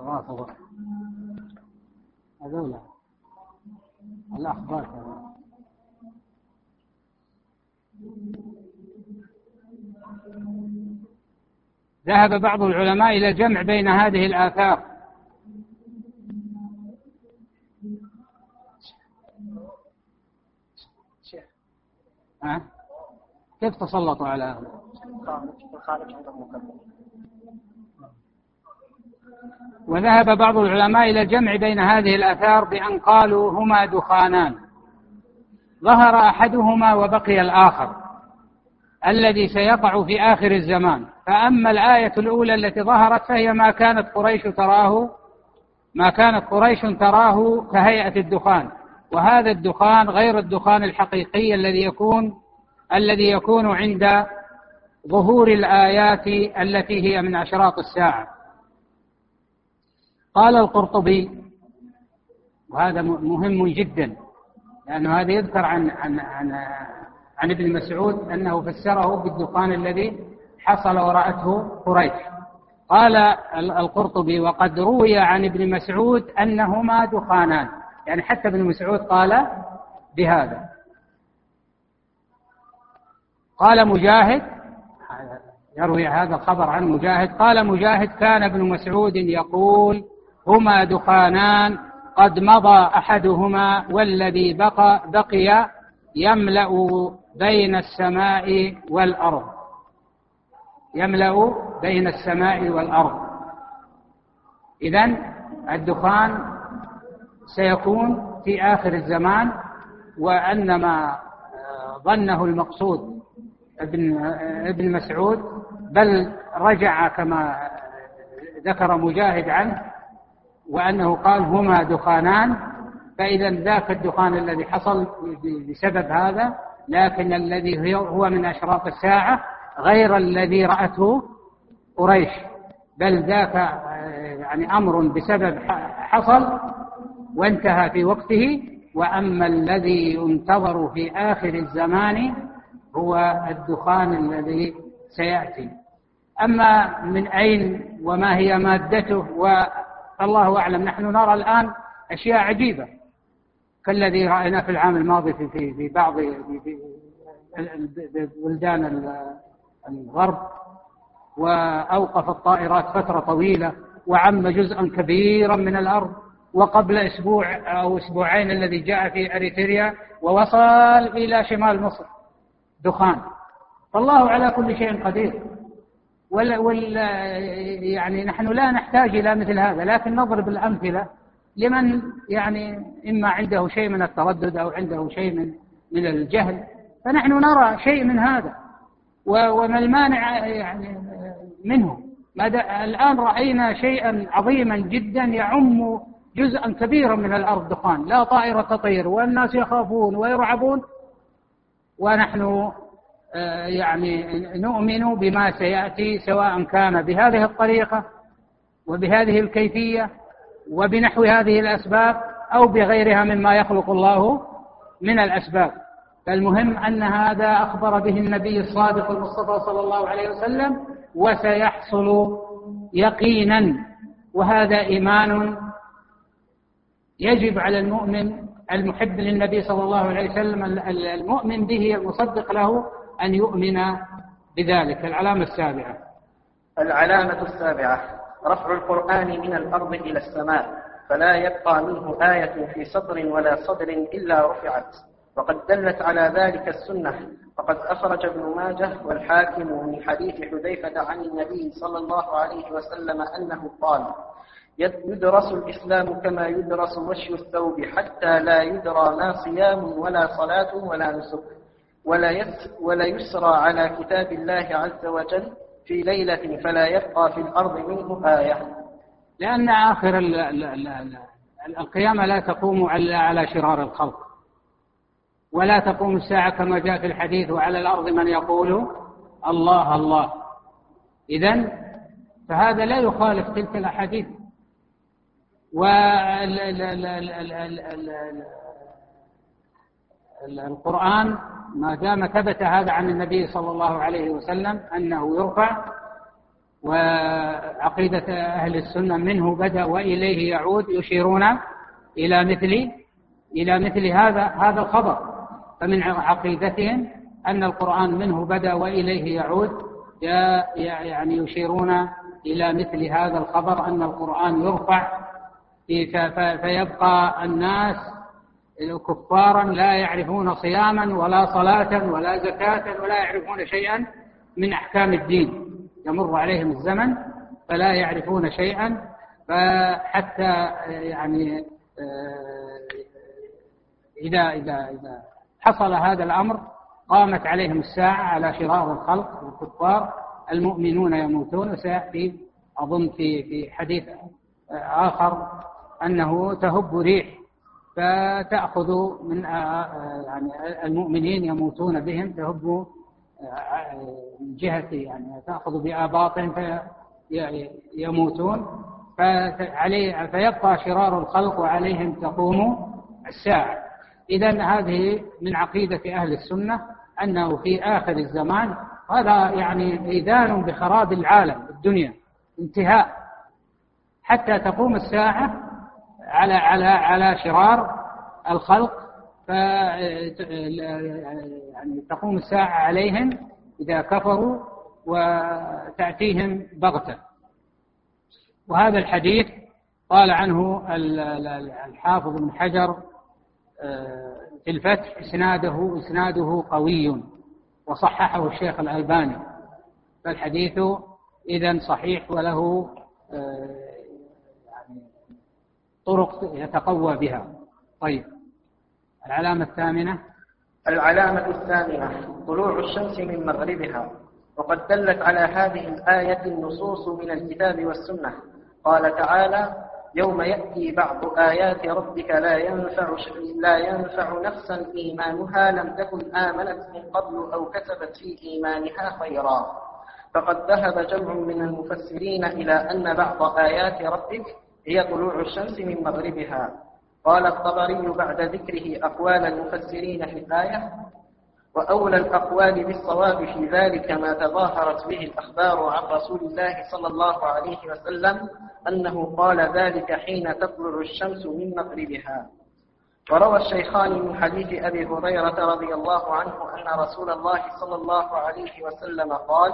الرافضة هذولا ذهب بعض العلماء إلى الجمع بين هذه الآثار؟ كيف تسلطوا على هذا؟ وذهب بعض العلماء إلى الجمع بين هذه الآثار بأن قالوا هما دخانان. ظهر أحدهما وبقي الآخر الذي سيقع في آخر الزمان. فأما الآية الأولى التي ظهرت فهي ما كانت قريش تراه ما كانت قريش تراه كهيئة الدخان. وهذا الدخان غير الدخان الحقيقي الذي يكون الذي يكون عند ظهور الآيات التي هي من أشراط الساعة. قال القرطبي وهذا مهم جدا لأنه هذا يذكر عن عن عن عن ابن مسعود أنه فسره بالدخان الذي حصل ورأته قريش. قال القرطبي وقد روي عن ابن مسعود أنهما دخانان. يعني حتى ابن مسعود قال بهذا. قال مجاهد يروي هذا الخبر عن مجاهد قال مجاهد كان ابن مسعود يقول هما دخانان قد مضى أحدهما والذي بقى بقي يملأ بين السماء والأرض. يملأ بين السماء والأرض. اذا الدخان سيكون في آخر الزمان وأنما ظنه المقصود ابن ابن مسعود بل رجع كما ذكر مجاهد عنه وأنه قال هما دخانان فإذا ذاك الدخان الذي حصل بسبب هذا لكن الذي هو من أشراط الساعة غير الذي رأته قريش. بل ذاك يعني أمر بسبب حصل وانتهى في وقته. وأما الذي ينتظر في آخر الزمان هو الدخان الذي سيأتي. أما من أين وما هي مادته الله أعلم. نحن نرى الآن أشياء عجيبة. كالذي رأيناه في العام الماضي في في في بعض في بلدان الغرب وأوقف الطائرات فترة طويلة وعم جزءا كبيرا من الأرض وقبل أسبوع أو أسبوعين الذي جاء في أريتريا ووصل إلى شمال مصر دخان. فالله على كل شيء قدير. وال وال يعني نحن لا نحتاج إلى مثل هذا لكن نضرب الأمثلة لمن يعني إما عنده شيء من التردد أو عنده شيء من من الجهل. فنحن نرى شيء من هذا وما المانع يعني منه. الآن رأينا شيئا عظيما جدا يعم جزءا كبيرا من الأرض دخان لا طائرة تطير والناس يخافون ويرعبون ونحن يعني نؤمن بما سيأتي سواء كان بهذه الطريقة وبهذه الكيفية وبنحو هذه الأسباب أو بغيرها مما يخلق الله من الأسباب. فالمهم أن هذا أخبر به النبي الصادق المصطفى صلى الله عليه وسلم وسيحصل يقينا وهذا إيمان يجب على المؤمن المحب للنبي صلى الله عليه وسلم المؤمن به المصدق له أن يؤمن بذلك. العلامة السابعة. العلامة السابعة رفع القرآن من الأرض إلى السماء فلا يبقى منه آية في سطر ولا صدر إلا رفعت. وقد دلت على ذلك السنة فقد أخرج ابن ماجه والحاكم من حديث حذيفة عن النبي صلى الله عليه وسلم أنه قال يدرس الإسلام كما يدرس مشي الثوب حتى لا يدرى ما صيام ولا صلاة ولا نسك. ولا ولا يسرى على كتاب الله عز وجل في ليلة فلا يبقى في الأرض منه آية لأن آخر القيامة لا تقوم إلا على شرار الخلق ولا تقوم الساعة كما جاء في الحديث وعلى الأرض من يقول الله الله إذا فهذا لا يخالف تلك الأحاديث والقرآن ما دام ثبت هذا عن النبي صلى الله عليه وسلم أنه يرفع وعقيدة أهل السنة منه بدأ وإليه يعود يشيرون إلى مثل إلى مثل هذا هذا الخبر. فمن عقيدتهم أن القرآن منه بدأ وإليه يعود يعني يشيرون إلى مثل هذا الخبر أن القرآن يرفع فيبقى الناس كفارا لا يعرفون صياما ولا صلاة ولا زكاة ولا يعرفون شيئا من أحكام الدين. يمر عليهم الزمن فلا يعرفون شيئا فحتى يعني آه، إذا إذا إذا حصل هذا الأمر قامت عليهم الساعة على شرار الخلق والكفار المؤمنون يموتون. وسيأتي أظن في في حديث آخر أنه تهب ريح. فتأخذ من يعني المؤمنين يموتون بهم تهب من جهة يعني تأخذ بآباطهم فيموتون فعليه فيبقى شرار الخلق وعليهم تقوم الساعة. إذا هذه من عقيدة أهل السنة أنه في آخر الزمان هذا يعني إيذان بخراب العالم الدنيا انتهاء. حتى تقوم الساعة على على على شرار الخلق ف يعني تقوم الساعة عليهم إذا كفروا وتأتيهم بغتة. وهذا الحديث قال عنه الحافظ بن حجر آه، في الفتح إسناده إسناده قوي وصححه الشيخ الألباني. فالحديث إذا صحيح وله آه، طرق يتقوى بها. طيب العلامة الثامنة؟ العلامة الثامنة طلوع الشمس من مغربها. وقد دلت على هذه الآية النصوص من الكتاب والسنة. قال تعالى يوم يأتي بعض آيات ربك لا ينفع لا ينفع نفسا إيمانها لم تكن آمنت من قبل أو كسبت في إيمانها خيرا. فقد ذهب جمع من المفسرين إلى أن بعض آيات ربك هي طلوع الشمس من مغربها. قال الطبري بعد ذكره أقوال المفسرين في الآية وأولى الأقوال بالصواب في ذلك ما تظاهرت به الأخبار عن رسول الله صلى الله عليه وسلم أنه قال ذلك حين تطلع الشمس من مغربها. وروى الشيخان من حديث أبي هريرة رضي الله عنه أن رسول الله صلى الله عليه وسلم قال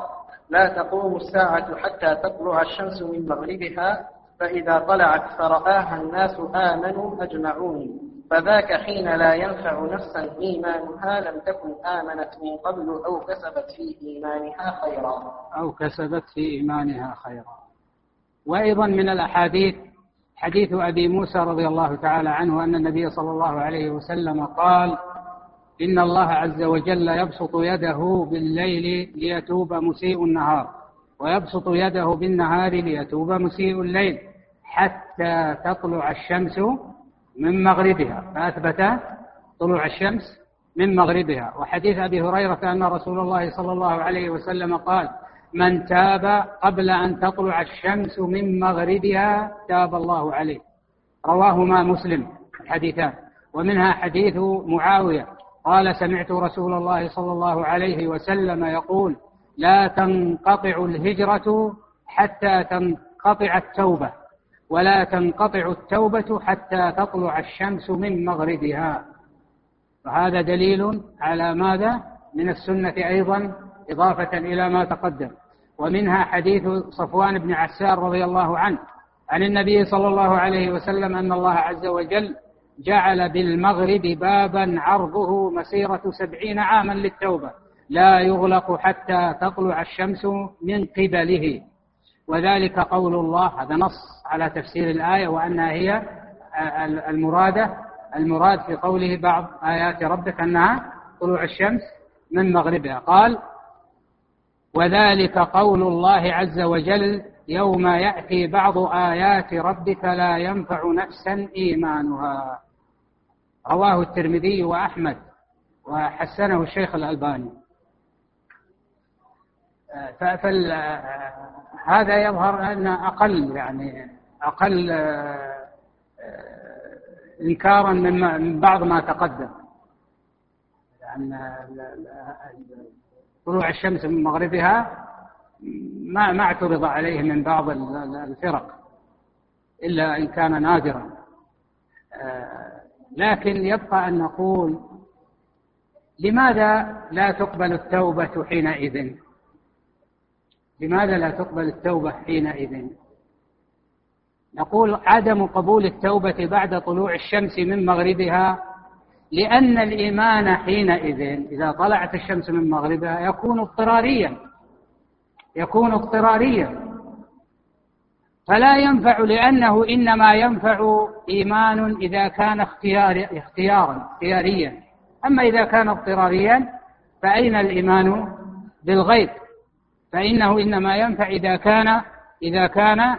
لا تقوم الساعة حتى تطلع الشمس من مغربها فإذا طلعت فرآها الناس آمنوا أجمعون. فذاك حين لا ينفع نفسا إيمانها لم تكن آمنت من قبل أو كسبت في إيمانها خيرا. أو كسبت في إيمانها خيرا. وأيضا من الأحاديث حديث أبي موسى رضي الله تعالى عنه أن النبي صلى الله عليه وسلم قال إن الله عز وجل يبسط يده بالليل ليتوب مسيء النهار ويبسط يده بالنهار ليتوب مسيء الليل. حتى تطلع الشمس من مغربها. فأثبت طلوع الشمس من مغربها. وحديث أبي هريرة أن رسول الله صلى الله عليه وسلم قال من تاب قبل أن تطلع الشمس من مغربها تاب الله عليه. رواهما مسلم الحديثان. ومنها حديث معاوية قال سمعت رسول الله صلى الله عليه وسلم يقول لا تنقطع الهجرة حتى تنقطع التوبة. ولا تنقطع التوبة حتى تطلع الشمس من مغربها. وهذا دليل على ماذا؟ من السنة أيضا إضافة إلى ما تقدم. ومنها حديث صفوان بن عسار رضي الله عنه عن النبي صلى الله عليه وسلم أن الله عز وجل جعل بالمغرب بابا عرضه مسيرة سبعين عاما للتوبة. لا يغلق حتى تطلع الشمس من قبله. وذلك قول الله هذا نص. على تفسير الآية وأنها هي المرادة المراد في قوله بعض آيات ربك أنها طلوع الشمس من مغربها. قال وذلك قول الله عز وجل يوم يأتي بعض آيات ربك لا ينفع نفسا إيمانها. رواه الترمذي وأحمد وحسنه الشيخ الألباني. فهذا يظهر أن أقل يعني أقل إنكارا من بعض ما تقدم. لأن طلوع الشمس من مغربها ما ما اعترض عليه من بعض الفرق إلا إن كان نادرا. آه، لكن يبقى أن نقول لماذا لا تقبل التوبة حينئذ؟ لماذا لا تقبل التوبة حينئذ؟ نقول عدم قبول التوبة بعد طلوع الشمس من مغربها لأن الإيمان حينئذ إذا طلعت الشمس من مغربها يكون اضطراريا يكون اضطراريا. فلا ينفع لأنه إنما ينفع إيمان إذا كان اختيار اختيارا اختياريا. أما إذا كان اضطراريا فأين الإيمان بالغيب؟ فإنه إنما ينفع إذا كان إذا كان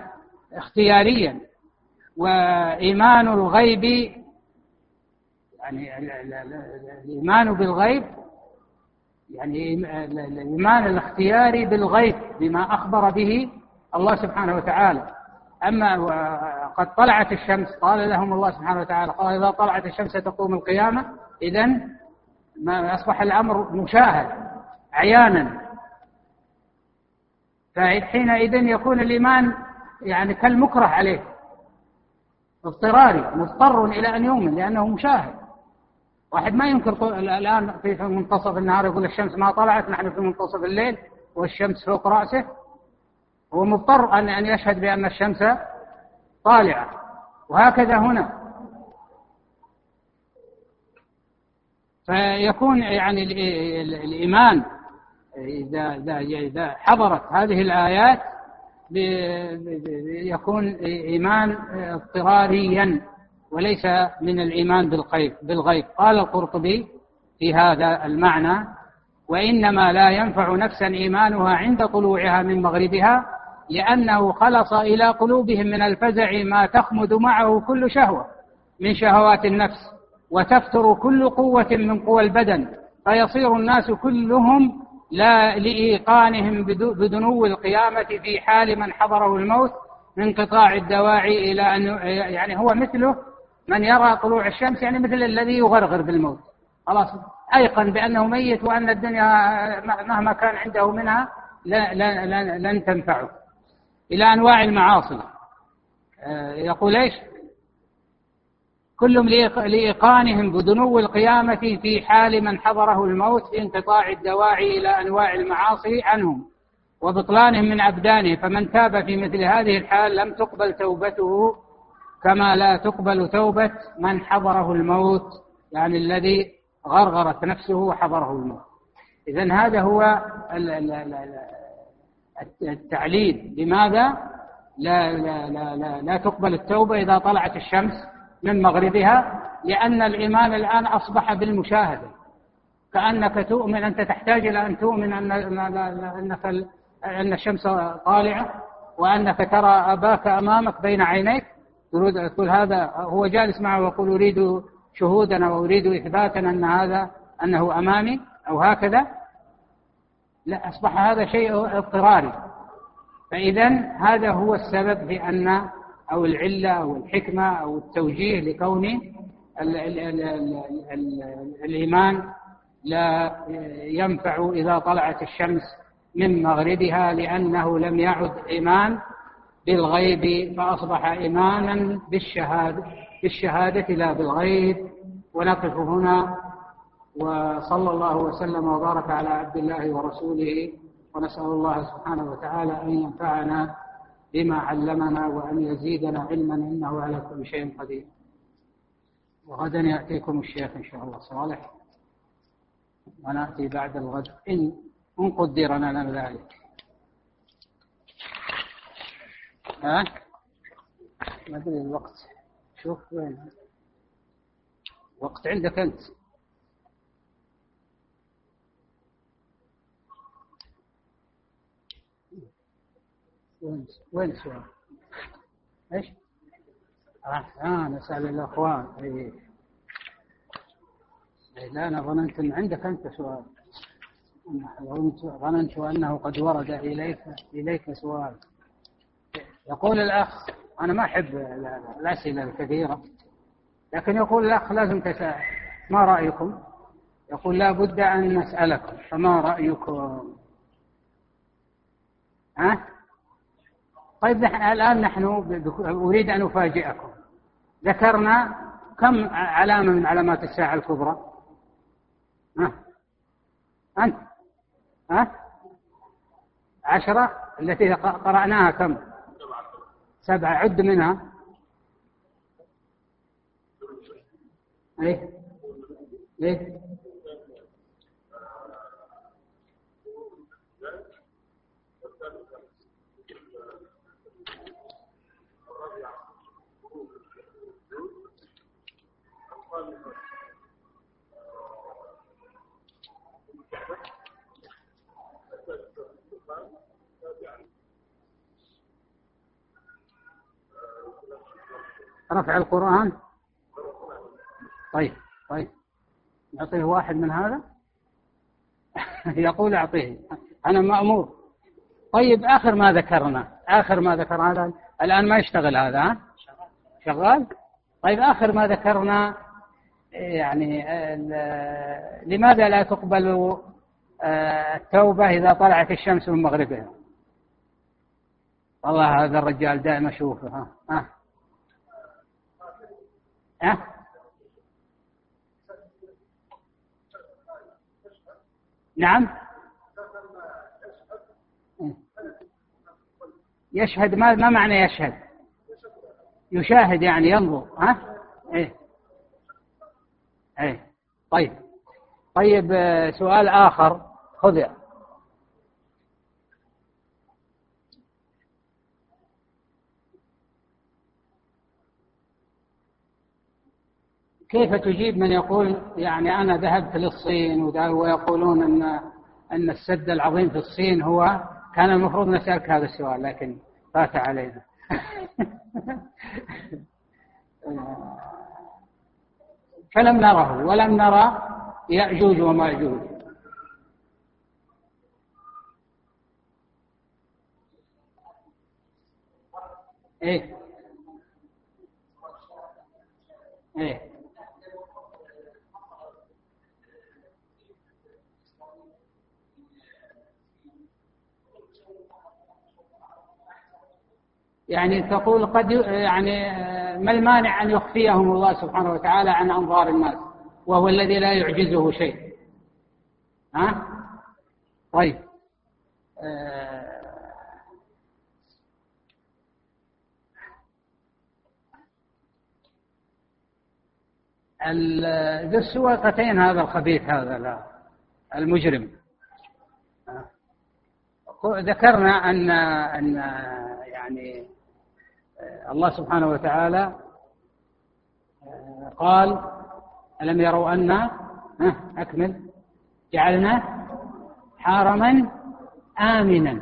اختياريا. وإيمان الغيب يعني الإيمان بالغيب يعني الإيمان الاختياري بالغيب بما أخبر به الله سبحانه وتعالى. أما قد طلعت الشمس قال لهم الله سبحانه وتعالى قال إذا طلعت الشمس تقوم القيامة إذا ما أصبح الأمر مشاهد عيانا. فحينئذ يكون الإيمان يعني كالمكره عليه. اضطراري مضطر إلى أن يؤمن لأنه مشاهد. واحد ما ينكر الآن في منتصف النهار يقول الشمس ما طلعت نحن في منتصف الليل والشمس فوق رأسه. هو مضطر أن أن يشهد بأن الشمس طالعة. وهكذا هنا. فيكون يعني الإيمان إذا إذا حضرت هذه الآيات يكون إيمان اضطراريا وليس من الإيمان بالغيب بالغيب. قال القرطبي في هذا المعنى وإنما لا ينفع نفسا إيمانها عند طلوعها من مغربها لأنه خلص إلى قلوبهم من الفزع ما تخمد معه كل شهوة من شهوات النفس وتفتر كل قوة من قوى البدن فيصير الناس كلهم لا لإيقانهم بدنو القيامة في حال من حضره الموت من قطاع الدواعي إلى أن يعني هو مثله من يرى طلوع الشمس يعني مثل الذي يغرغر بالموت. خلاص. أيقن بأنه ميت وأن الدنيا مهما كان عنده منها لا لن تنفعه. إلى أنواع المعاصي. آه، يقول إيش؟ كلهم لإيقانهم بدنو القيامة في حال من حضره الموت في انقطاع الدواعي إلى أنواع المعاصي عنهم وبطلانهم من أبدانه. فمن تاب في مثل هذه الحال لم تقبل توبته كما لا تقبل توبة من حضره الموت يعني الذي غرغرت نفسه وحضره الموت. إذا هذا هو التعليل لماذا لا, لا, لا, لا, لا تقبل التوبة إذا طلعت الشمس من مغربها لأن الإيمان الآن أصبح بالمشاهدة. كأنك تؤمن أنت تحتاج إلى أن تؤمن أن أنك أن الشمس طالعة وأنك ترى أباك أمامك بين عينيك. تريد تقول هذا هو جالس معه ويقول أريد شهودا وأريد إثباتا أن هذا أنه أمامي أو هكذا. لا أصبح هذا شيء اضطراري. فإذا هذا هو السبب في أن أو العلة أو الحكمة أو التوجيه لكون ال ال ال ال ال الإيمان لا ينفع إذا طلعت الشمس من مغربها لأنه لم يعد إيمان بالغيب فأصبح إيمانا بالشهادة بالشهادة لا بالغيب. ونقف هنا. وصلى الله وسلم وبارك على عبد الله ورسوله. ونسأل الله سبحانه وتعالى أن ينفعنا بما علمنا وأن يزيدنا علما إنه على كل شيء قدير. وغدا يأتيكم الشيخ إن شاء الله صالح ونأتي بعد الغد. إن إن قدر لنا ذلك. ها؟ ما أدري الوقت. شوف وين؟ وقت عندك أنت. وين وين السؤال؟ إيش؟ نسأل الأخوان. إيه. إيه لا أنا ظننت أن عندك أنت سؤال. ظننت أنه قد ورد إليك إليك سؤال. يقول الأخ أنا ما أحب الأسئلة الكثيرة. لكن يقول الأخ لازم تسأل. ما رأيكم؟ يقول لا بد أن نسألكم. فما رأيكم؟ ها؟ طيب نحن الآن نحن أريد أن أفاجئكم. ذكرنا كم علامة من علامات الساعة الكبرى؟ ها؟ أنت؟ ها؟ عشرة؟ التي قرأناها كم؟ سبعة. عد منها. إيه؟ إيه؟ رفع القرآن. طيب طيب. نعطيه واحد من هذا؟ (laughs) يقول أعطيه. أنا مأمور. طيب آخر ما ذكرنا. آخر ما ذكر هذا. الآن ما يشتغل هذا ها؟ شغال. طيب آخر ما ذكرنا يعني لماذا لا تقبل آه، التوبة إذا طلعت الشمس من مغربها؟ والله هذا الرجال دائما أشوفه ها؟ ها؟ ها؟ نعم. يشهد ما ما معنى يشهد؟ يشاهد يعني ينظر ها؟ إيه. إيه. طيب. طيب آه، سؤال آخر. خذ كيف تجيب من يقول يعني أنا ذهبت للصين ويقولون أن أن السد العظيم في الصين هو كان المفروض نسألك هذا السؤال لكن فات علينا. (laughs) فلم نره ولم نرى يأجوج وماجوج إيه. إيه. يعني تقول قد يعني ما المانع أن يخفيهم الله سبحانه وتعالى عن أنظار الناس وهو الذي لا يعجزه شيء. ها؟ طيب. آه ذو السواقتين هذا الخبيث هذا المجرم. ذكرنا أن أن يعني الله سبحانه وتعالى قال ألم يروا أن أكمل جعلنا حارما آمنا.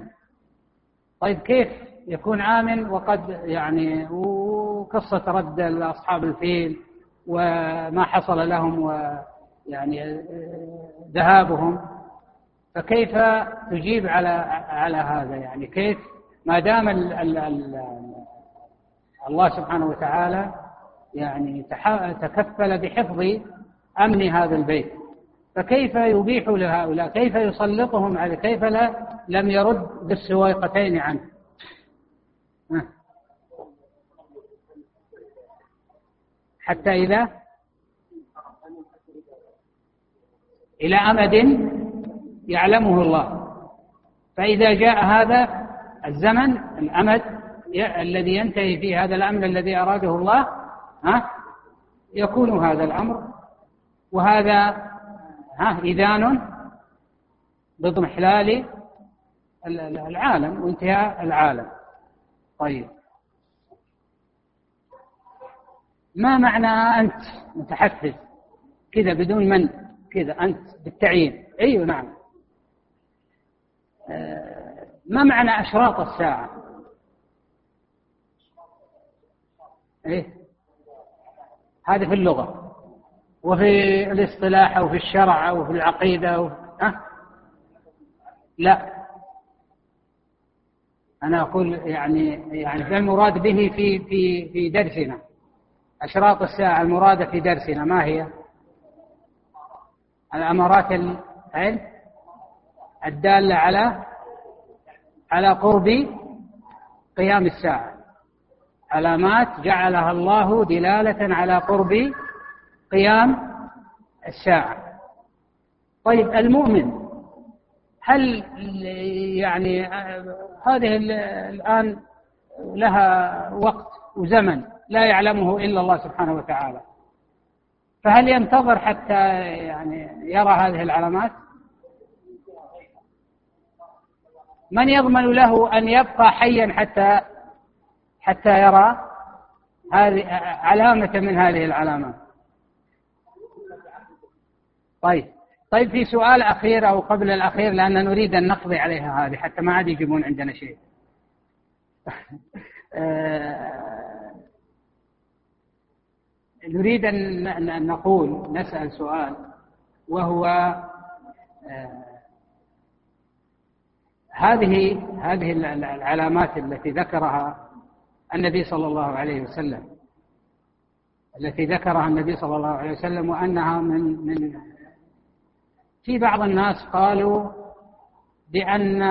طيب كيف يكون آمن؟ وقد يعني وقصة رد أصحاب الفيل وما حصل لهم ويعني ذهابهم. فكيف تجيب على على هذا؟ يعني كيف ما دام الله سبحانه وتعالى يعني تكفل بحفظ أمن هذا البيت. فكيف يبيح لهؤلاء؟ كيف يسلطهم على كيف لا لم يرد بالسويقتين عنه؟ حتى إذا إلى أمد يعلمه الله. فإذا جاء هذا الزمن الأمد الذي ينتهي فيه هذا الأمر الذي أراده الله ها يكون هذا الأمر. وهذا ها إذان باضمحلال العالم وانتهاء العالم. طيب. ما معنى أنت متحفز؟ كذا بدون من؟ كذا أنت بالتعيين. أيوة نعم. آه، ما معنى أشراط الساعة؟ إيه؟ هذه في اللغة. وفي الاصطلاح أو في الشرع أو في العقيدة أو أه؟ لا. أنا أقول يعني يعني المراد به في في في درسنا. أشراط الساعة المرادة في درسنا ما هي؟ الأمارات الدالة على على قرب قيام الساعة. علامات جعلها الله دلالة على قرب قيام الساعة. طيب المؤمن هل يعني هذه الآن لها وقت وزمن لا يعلمه إلا الله سبحانه وتعالى. فهل ينتظر حتى يعني يرى هذه العلامات؟ من يضمن له أن يبقى حيا حتى حتى يرى هذه علامة من هذه العلامات. طيب. طيب في سؤال أخير أو قبل الأخير لأن نريد أن نقضي عليها هذه حتى ما عاد يجيبون عندنا شيء. (laughs) آه، نريد أن نقول نسأل سؤال وهو آه، هذه هذه العلامات التي ذكرها النبي صلى الله عليه وسلم التي ذكرها النبي صلى الله عليه وسلم وأنها من من في بعض الناس قالوا بأن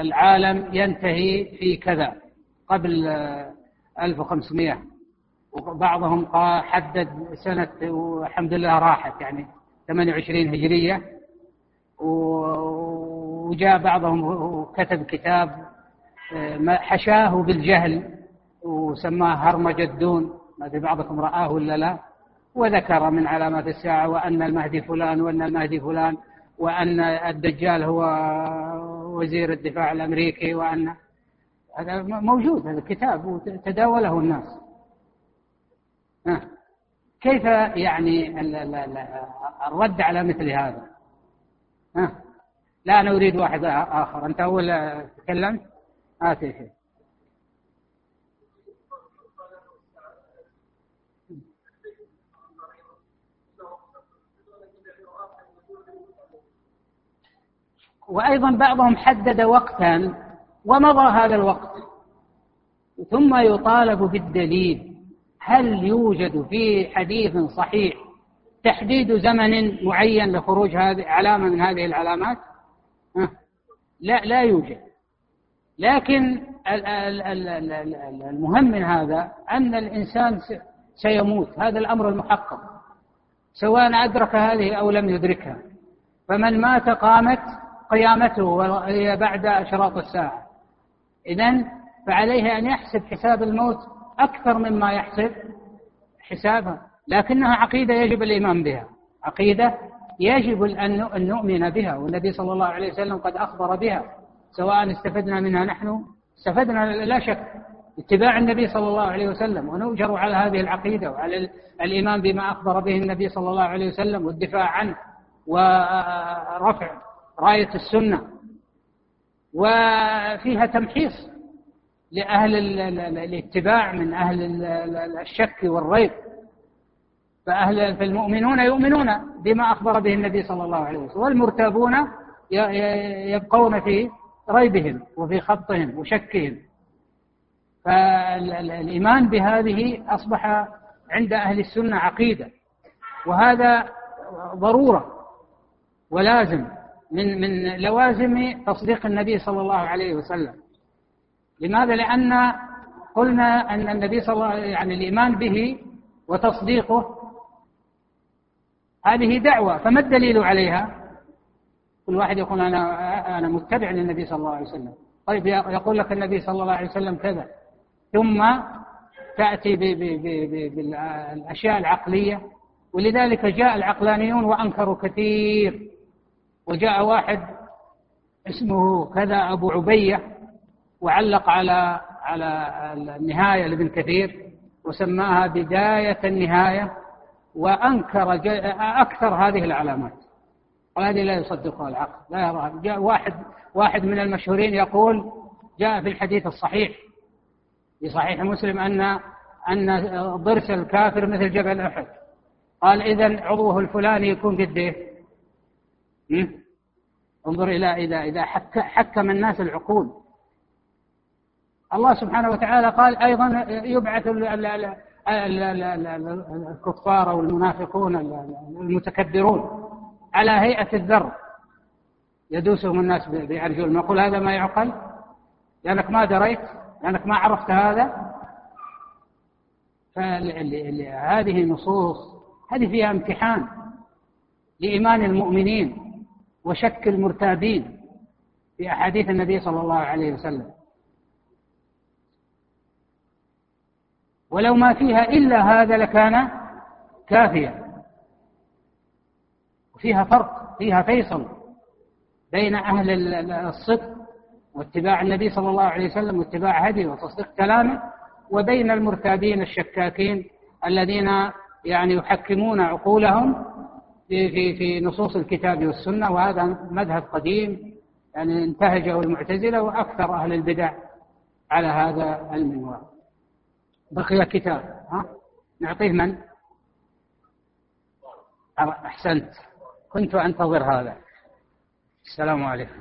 العالم ينتهي في كذا قبل 1500 وبعضهم قال حدد سنة والحمد لله راحت يعني 28 هجرية وجاء بعضهم وكتب كتاب حشاه بالجهل وسماه هرمجدون ما أدري بعضكم رآه ولا لا؟ وذكر من علامات الساعة وأن المهدي فلان وأن المهدي فلان وأن الدجال هو وزير الدفاع الأمريكي وأن هذا موجود هذا الكتاب وتداوله الناس. كيف يعني الرد على مثل هذا؟ لا أنا أريد واحد آخر. أنت أول تكلمت آتي شيء وأيضا بعضهم حدد وقتا ومضى هذا الوقت. ثم يطالب بالدليل هل يوجد في حديث صحيح تحديد زمن معين لخروج هذه علامة من هذه العلامات؟ لا لا يوجد. لكن المهم من هذا أن الإنسان سيموت. هذا الأمر المحقق. سواء أدرك هذه أو لم يدركها. فمن مات قامت قيامته وهي بعد أشراط الساعة. إذا فعليه أن يحسب حساب الموت أكثر مما يحسب حسابها لكنها عقيدة يجب الإيمان بها. عقيدة يجب أن نؤمن بها والنبي صلى الله عليه وسلم قد أخبر بها سواء استفدنا منها نحن. استفدنا لا شك اتباع النبي صلى الله عليه وسلم ونؤجر على هذه العقيدة وعلى الإيمان بما أخبر به النبي صلى الله عليه وسلم والدفاع عنه ورفع راية السنة وفيها تمحيص لأهل الاتباع من أهل الشك والريب. فأهل فالمؤمنون يؤمنون بما أخبر به النبي صلى الله عليه وسلم والمرتابون يبقون في ريبهم وفي خطهم وشكهم. فالإيمان بهذه أصبح عند أهل السنة عقيدة وهذا ضرورة ولازم. من من لوازم تصديق النبي صلى الله عليه وسلم لماذا؟ لأن قلنا أن النبي صلى الله عليه يعني الإيمان به وتصديقه هذه دعوة فما الدليل عليها؟ كل واحد يقول أنا أنا متبع للنبي صلى الله عليه وسلم طيب يقول لك النبي صلى الله عليه وسلم كذا ثم تأتي بالأشياء العقلية ولذلك جاء العقلانيون وأنكروا كثير وجاء واحد اسمه كذا أبو عبية وعلق على على النهاية لابن كثير وسماها بداية النهاية وأنكر أكثر هذه العلامات. وهذه لا يصدقها العقل لا يراها. جاء واحد واحد من المشهورين يقول جاء في الحديث الصحيح في صحيح مسلم أن أن ضرس الكافر مثل جبل أحد. قال إذا عضوه الفلاني يكون قد إيه؟ انظر إلى إذا إذا حك حكم الناس العقول. الله سبحانه وتعالى قال أيضا يبعث الكفار أو المنافقون المتكبرون على هيئة الذر. يدوسهم الناس بأرجلهم يقول هذا ما يعقل؟ لأنك ما دريت لأنك ما عرفت هذا؟ فهذه نصوص هذه فيها امتحان لإيمان المؤمنين. وشك المرتابين في أحاديث النبي صلى الله عليه وسلم. ولو ما فيها إلا هذا لكان كافيا. وفيها فرق فيها فيصل بين أهل الصدق واتباع النبي صلى الله عليه وسلم واتباع هديه وتصديق كلامه وبين المرتابين الشكاكين الذين يعني يحكمون عقولهم في في في نصوص الكتاب والسنة وهذا مذهب قديم يعني انتهجه المعتزلة وأكثر أهل البدع على هذا المنوال. بقي كتاب ها نعطيه من؟ أحسنت كنت أنتظر هذا السلام عليكم